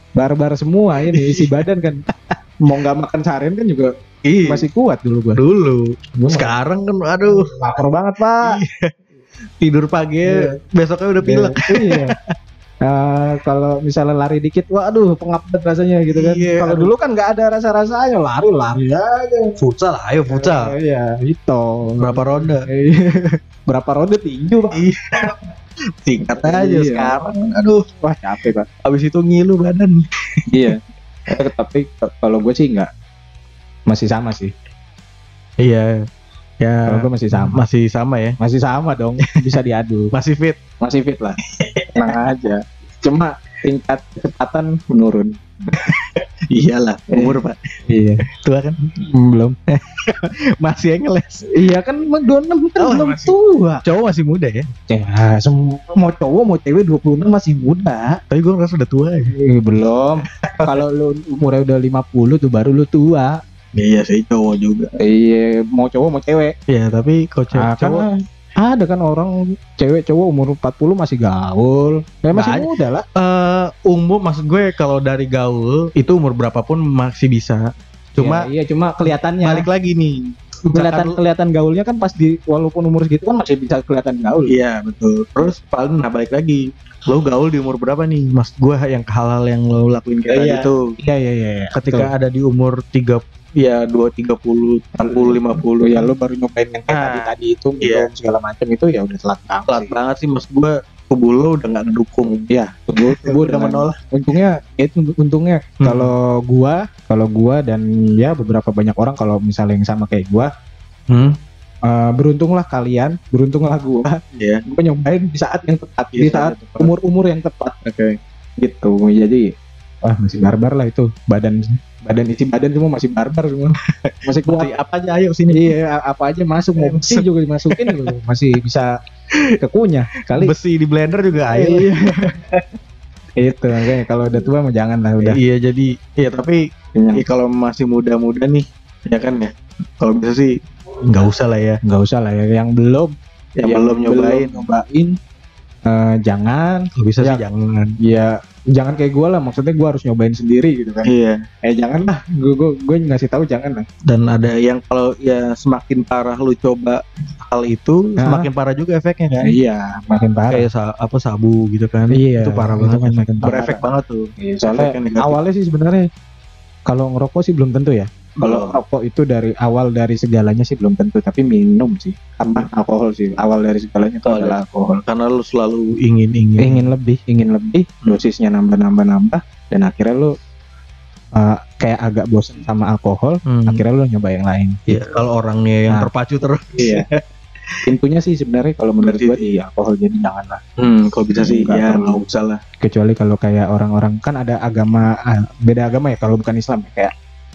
barbar semua ini isi badan kan. (laughs) Mau nggak makan seharian kan juga Iya. masih kuat dulu gua. dulu. Gua Sekarang kan aduh lapar banget, Pak. tidur pagi Iya. besoknya udah pilek. Iya. Eh, kalau misalnya lari dikit, waduh pengap banget rasanya gitu kan. Iya, kalau dulu kan nggak ada rasa-rasanya, lari lari aja. Futsal, ayo futsal. Eh, Iya, itu. Berapa ronde? Iya. Berapa ronde tinju, Pak? Singkat aja Iya. sekarang. Aduh, Wah, capek, Pak. habis itu ngilu badan. Iya. Eh, tapi kalau gue sih nggak masih sama sih. Iya. Kalau Ya gue masih sama. masih sama ya. Masih sama dong. Bisa diadu. (laughs) Masih fit. Masih fit lah. Tenang aja. Cuma tingkat kecepatan menurun. (laughs) Iyalah, umur Pak. Iya. Tua kan? Belum. (laughs) Masih yang ngeles. Iya kan 26 kan Oh, belum masih. tua. Cowok masih muda ya. Ya, semua mau cowok mau cewek 26 masih muda. Tapi gue ngerasa udah tua ya. Eh, belum. Kalau lu umurnya udah 50 tuh baru lu tua. Iya sih cowok juga. Iya, mau cowok mau cewek. Iya, tapi kalau cewek, Ah, cowok kan ada kan orang cewek cowok umur 40 masih gaul. Ya masih Banyak. muda lah. eh umum maksud gue kalau dari gaul itu umur berapapun masih bisa. Cuma Ya, iya cuma kelihatannya balik lagi nih. Kelihatan kelihatan gaulnya kan pas di walaupun umur segitu kan masih bisa kelihatan gaul. Iya betul. Terus paling nah balik lagi. Lo gaul di umur berapa nih? Mas gue yang hal-hal yang lo lakuin kayak Iya. gitu. Iya iya iya. Ketika ada di umur 3 ya 2 30 40 50 ya lu baru nyobain yang kayak Nah, tadi tadi itu iya. minum segala macam itu ya udah telat banget. telat sih. banget sih mas gue tubuh lo udah nggak ngedukung. Iya, tubuh tubuh udah menolak. Untungnya itu untungnya Hmm. kalau gua kalau gua dan ya beberapa banyak orang kalau misalnya yang sama kayak gua Hmm. eh, beruntunglah kalian, beruntunglah gua. Iya. Gua nyobain di saat yang tepat, Iya, di saat tepat. umur-umur yang tepat. Oke. gitu jadi wah masih barbar lah itu badan badan isi badan semua masih barbar semua (laughs) masih kuat apa aja ayo sini. iya apa aja masuk mau besi juga dimasukin gitu. (laughs) masih bisa kekunyah kali Besi di blender juga ayo. iya (laughs) itu makanya kalau udah tua mah jangan lah udah Iya jadi iya tapi Kenyang. ya, kalau masih muda-muda nih ya kan ya. Kalau bisa sih nggak usah lah ya. nggak usah lah ya yang belum Yang belum nyobain. nyobain eh, jangan Kalau bisa Ya. sih jangan. ya jangan kayak gue lah maksudnya gue harus nyobain sendiri gitu kan Iya. eh jangan lah gue gue gue ngasih tahu jangan lah Dan ada yang kalau ya semakin parah lu coba hal itu, Nah. semakin parah juga efeknya kan. iya makin parah Kayak sa- apa sabu gitu kan. Iya, Itu parah itu banget. kan makin parah. Berefek banget tuh. Iya, soalnya awalnya sih sebenarnya kalau ngerokok sih belum tentu ya. Kalau Belum. rokok itu dari awal dari segalanya sih belum tentu, tapi minum sih. Apa alkohol sih. Awal dari segalanya itu Oh, adalah alkohol. karena lu selalu ingin-ingin. Ingin lebih, ingin lebih, dosisnya nambah-nambah-nambah dan akhirnya lu uh, kayak agak bosen sama alkohol, Hmm. akhirnya lu nyoba yang lain. Iya, kalau orangnya yang Nah. terpacu terus. Iya. Intinya sih sebenarnya kalau menurut gua di alkohol jadi janganlah. Hmm, kalau bisa sih ya nggak usah lah. kecuali kalau kayak orang-orang kan ada agama ah, beda agama ya kalau bukan Islam ya kayak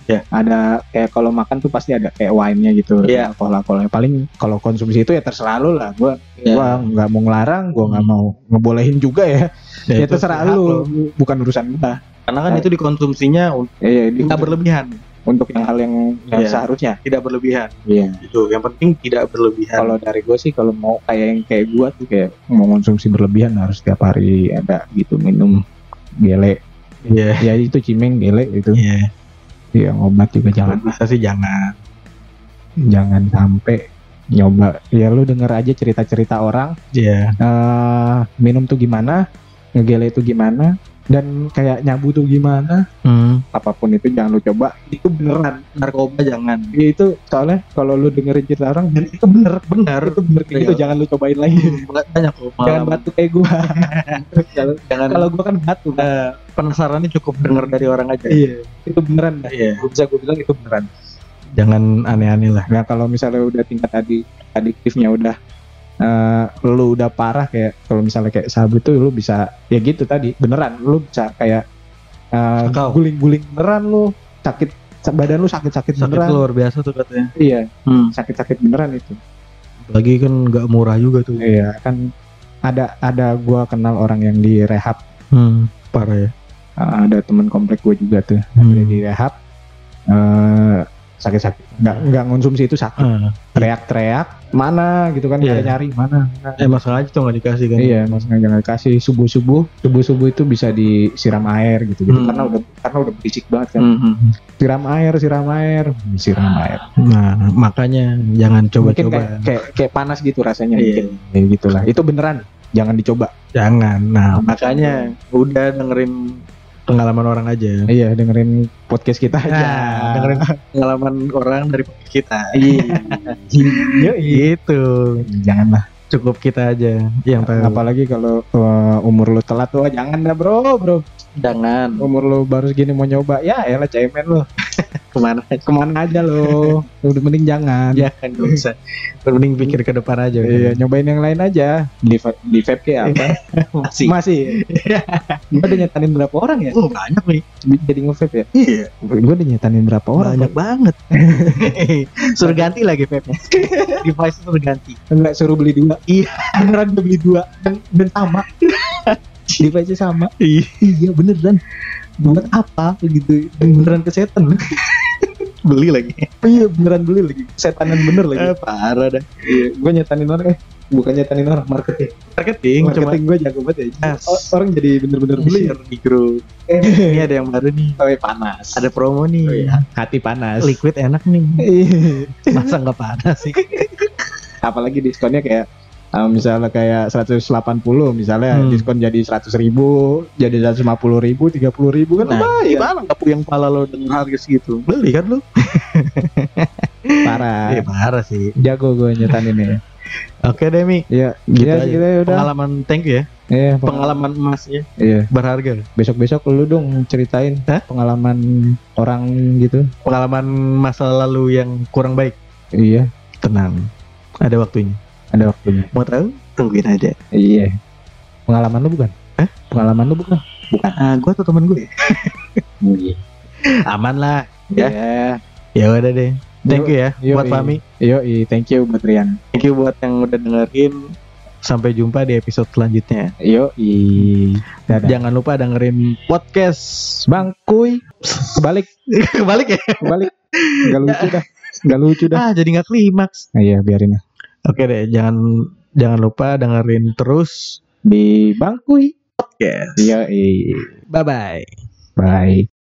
Ya. ada kayak kalau makan tuh pasti ada kayak wine-nya gitu Iya. alkohol alkoholnya paling kalau konsumsi itu ya terserah lu lah gua Iya. gua nggak mau ngelarang gua nggak Hmm. mau ngebolehin juga ya ya, itu terserah lu bukan urusan gua Karena kan Nah. itu dikonsumsinya un- ya, ya, di- tidak berlebihan, untuk yang hal yang, yang Iya. seharusnya tidak berlebihan. iya Itu yang penting tidak berlebihan. kalau dari gua sih kalau mau kayak yang kayak gua tuh kayak mau konsumsi berlebihan harus setiap hari ada gitu minum gele Iya. ya itu cimeng gele gitu Iya. Ya obat juga jangan bisa sih jangan. jangan sampai nyoba ya lu denger aja cerita-cerita orang Iya. eh minum tuh gimana ngegele itu gimana dan kayak nyabu tuh gimana Hmm. apa pun itu jangan lu coba itu beneran Narkoba jangan. Ya, itu soalnya kalau lu dengerin cerita orang dan itu bener Benar. itu bener kayak gitu jangan lu cobain lagi Banyak kok. jangan batu kayak gua (laughs) kalau Jangan. kalau gua kan batu kan. eh, penasarannya cukup denger dari orang aja. iya itu beneran dah Iya. Gua bisa gua bilang itu beneran Jangan aneh-aneh lah. nah kalau misalnya udah tingkat tadi adiktifnya udah eh, lu udah parah kayak kalau misalnya kayak sabu tuh lu bisa ya gitu tadi beneran lu bisa kayak eh, Sakau. guling-guling beneran lu sakit badan lu sakit-sakit Sakit beneran luar biasa tuh katanya. iya Hmm. sakit-sakit beneran itu Lagi kan nggak murah juga tuh. iya kan ada ada gua kenal orang yang di rehab Hmm. Parah ya. Uh, ada teman komplek gue juga tuh Hmm. dia di rehab eh sakit-sakit nggak nggak konsumsi itu sakit Ah. teriak-teriak mana gitu kan Iya. nyari-nyari mana, mana. Eh masalah aja tuh nggak dikasih kan. iya mas jangan kasih subuh subuh subuh subuh itu bisa disiram air gitu gitu Hmm. karena udah karena udah berisik banget kan Hmm, hmm, hmm. siram air siram air siram air Nah, makanya jangan mungkin kayak, coba-coba. kayak kayak panas gitu rasanya Iya. mungkin ya, gitulah itu beneran jangan dicoba Jangan. Nah, makanya udah dengerin pengalaman orang aja. iya dengerin podcast kita aja. Nah, dengerin pengalaman orang dari podcast kita. iya. (laughs) Gitu. janganlah. Cukup kita aja. Yang tahu. apalagi kalau uh, umur lu telat tuh jangan dah bro bro. Jangan. Umur lu baru segini mau nyoba ya elah cemen lu ke mana ke mana aja lo udah mending jangan Jangan gak usah. Mending pikir ke depan aja. iya nyobain yang lain aja di di vape kayak apa (laughs) Masih. masih (laughs) gua udah nyetanin berapa orang ya Oh, banyak nih. jadi nge-vape ya Iya. gua udah nyetanin berapa orang Banyak banget. (laughs) suruh ganti lagi vape Device suruh ganti. enggak suruh beli dua Iya. beneran udah beli dua dan, dan sama device sama Iya. iya beneran buat apa gitu beneran kesetan (laughs) Beli lagi. iya beneran beli lagi setanan bener lagi Eh, parah dah. Iya, gue nyetanin orang eh bukan nyetanin orang marketing. Marketing Marketing gue jago banget ya. Yes. O- Orang jadi bener-bener beli. share di grup. Eh, Ini ada yang baru nih. oh, iya, panas. Ada promo nih. Oh, iya. hati panas. Liquid enak nih. Iya. Masa nggak panas sih? (laughs) Apalagi diskonnya kayak uh, misalnya kayak 180 misalnya Hmm. diskon jadi 100 ribu jadi 150 ribu 30 ribu kan Nah, lumayan gimana nggak yang pala lo dengan harga segitu? Beli kan lo? (laughs) parah Iya parah sih. jago gue nyetanin ya (laughs) Oke deh Mi. Iya, Gitu aja. gitu ya udah. Pengalaman thank you ya. Iya, peng- Pengalaman emasnya iya. berharga. Besok-besok lu dong ceritain Hah? pengalaman orang gitu. Pengalaman masa lalu yang kurang baik. Iya, Tenang. Ada waktunya. Ada waktunya. Mau tahu? Tungguin aja. Iya. Pengalaman lu bukan? Hah? Pengalaman lu bukan? Ah, gue atau temen gue? (laughs) Iya. Aman lah. Ya. Ya. Ya udah deh. Thank you ya Yo, buat iya. Fami. Yo, thank you buat Rian. Thank you buat yang udah dengerin. Sampai jumpa di episode selanjutnya. Yo, dadah. Jangan lupa dengerin podcast. Bang Kuy, kebalik, (laughs) Kebalik ya? kebalik. Gak lucu dah. Gak lucu dah. Ah, jadi nggak klimaks. Nah, iya, biarin lah. Oke deh, jangan jangan lupa dengerin terus Di Bang Kuy. podcast. Yo, Bye bye. bye.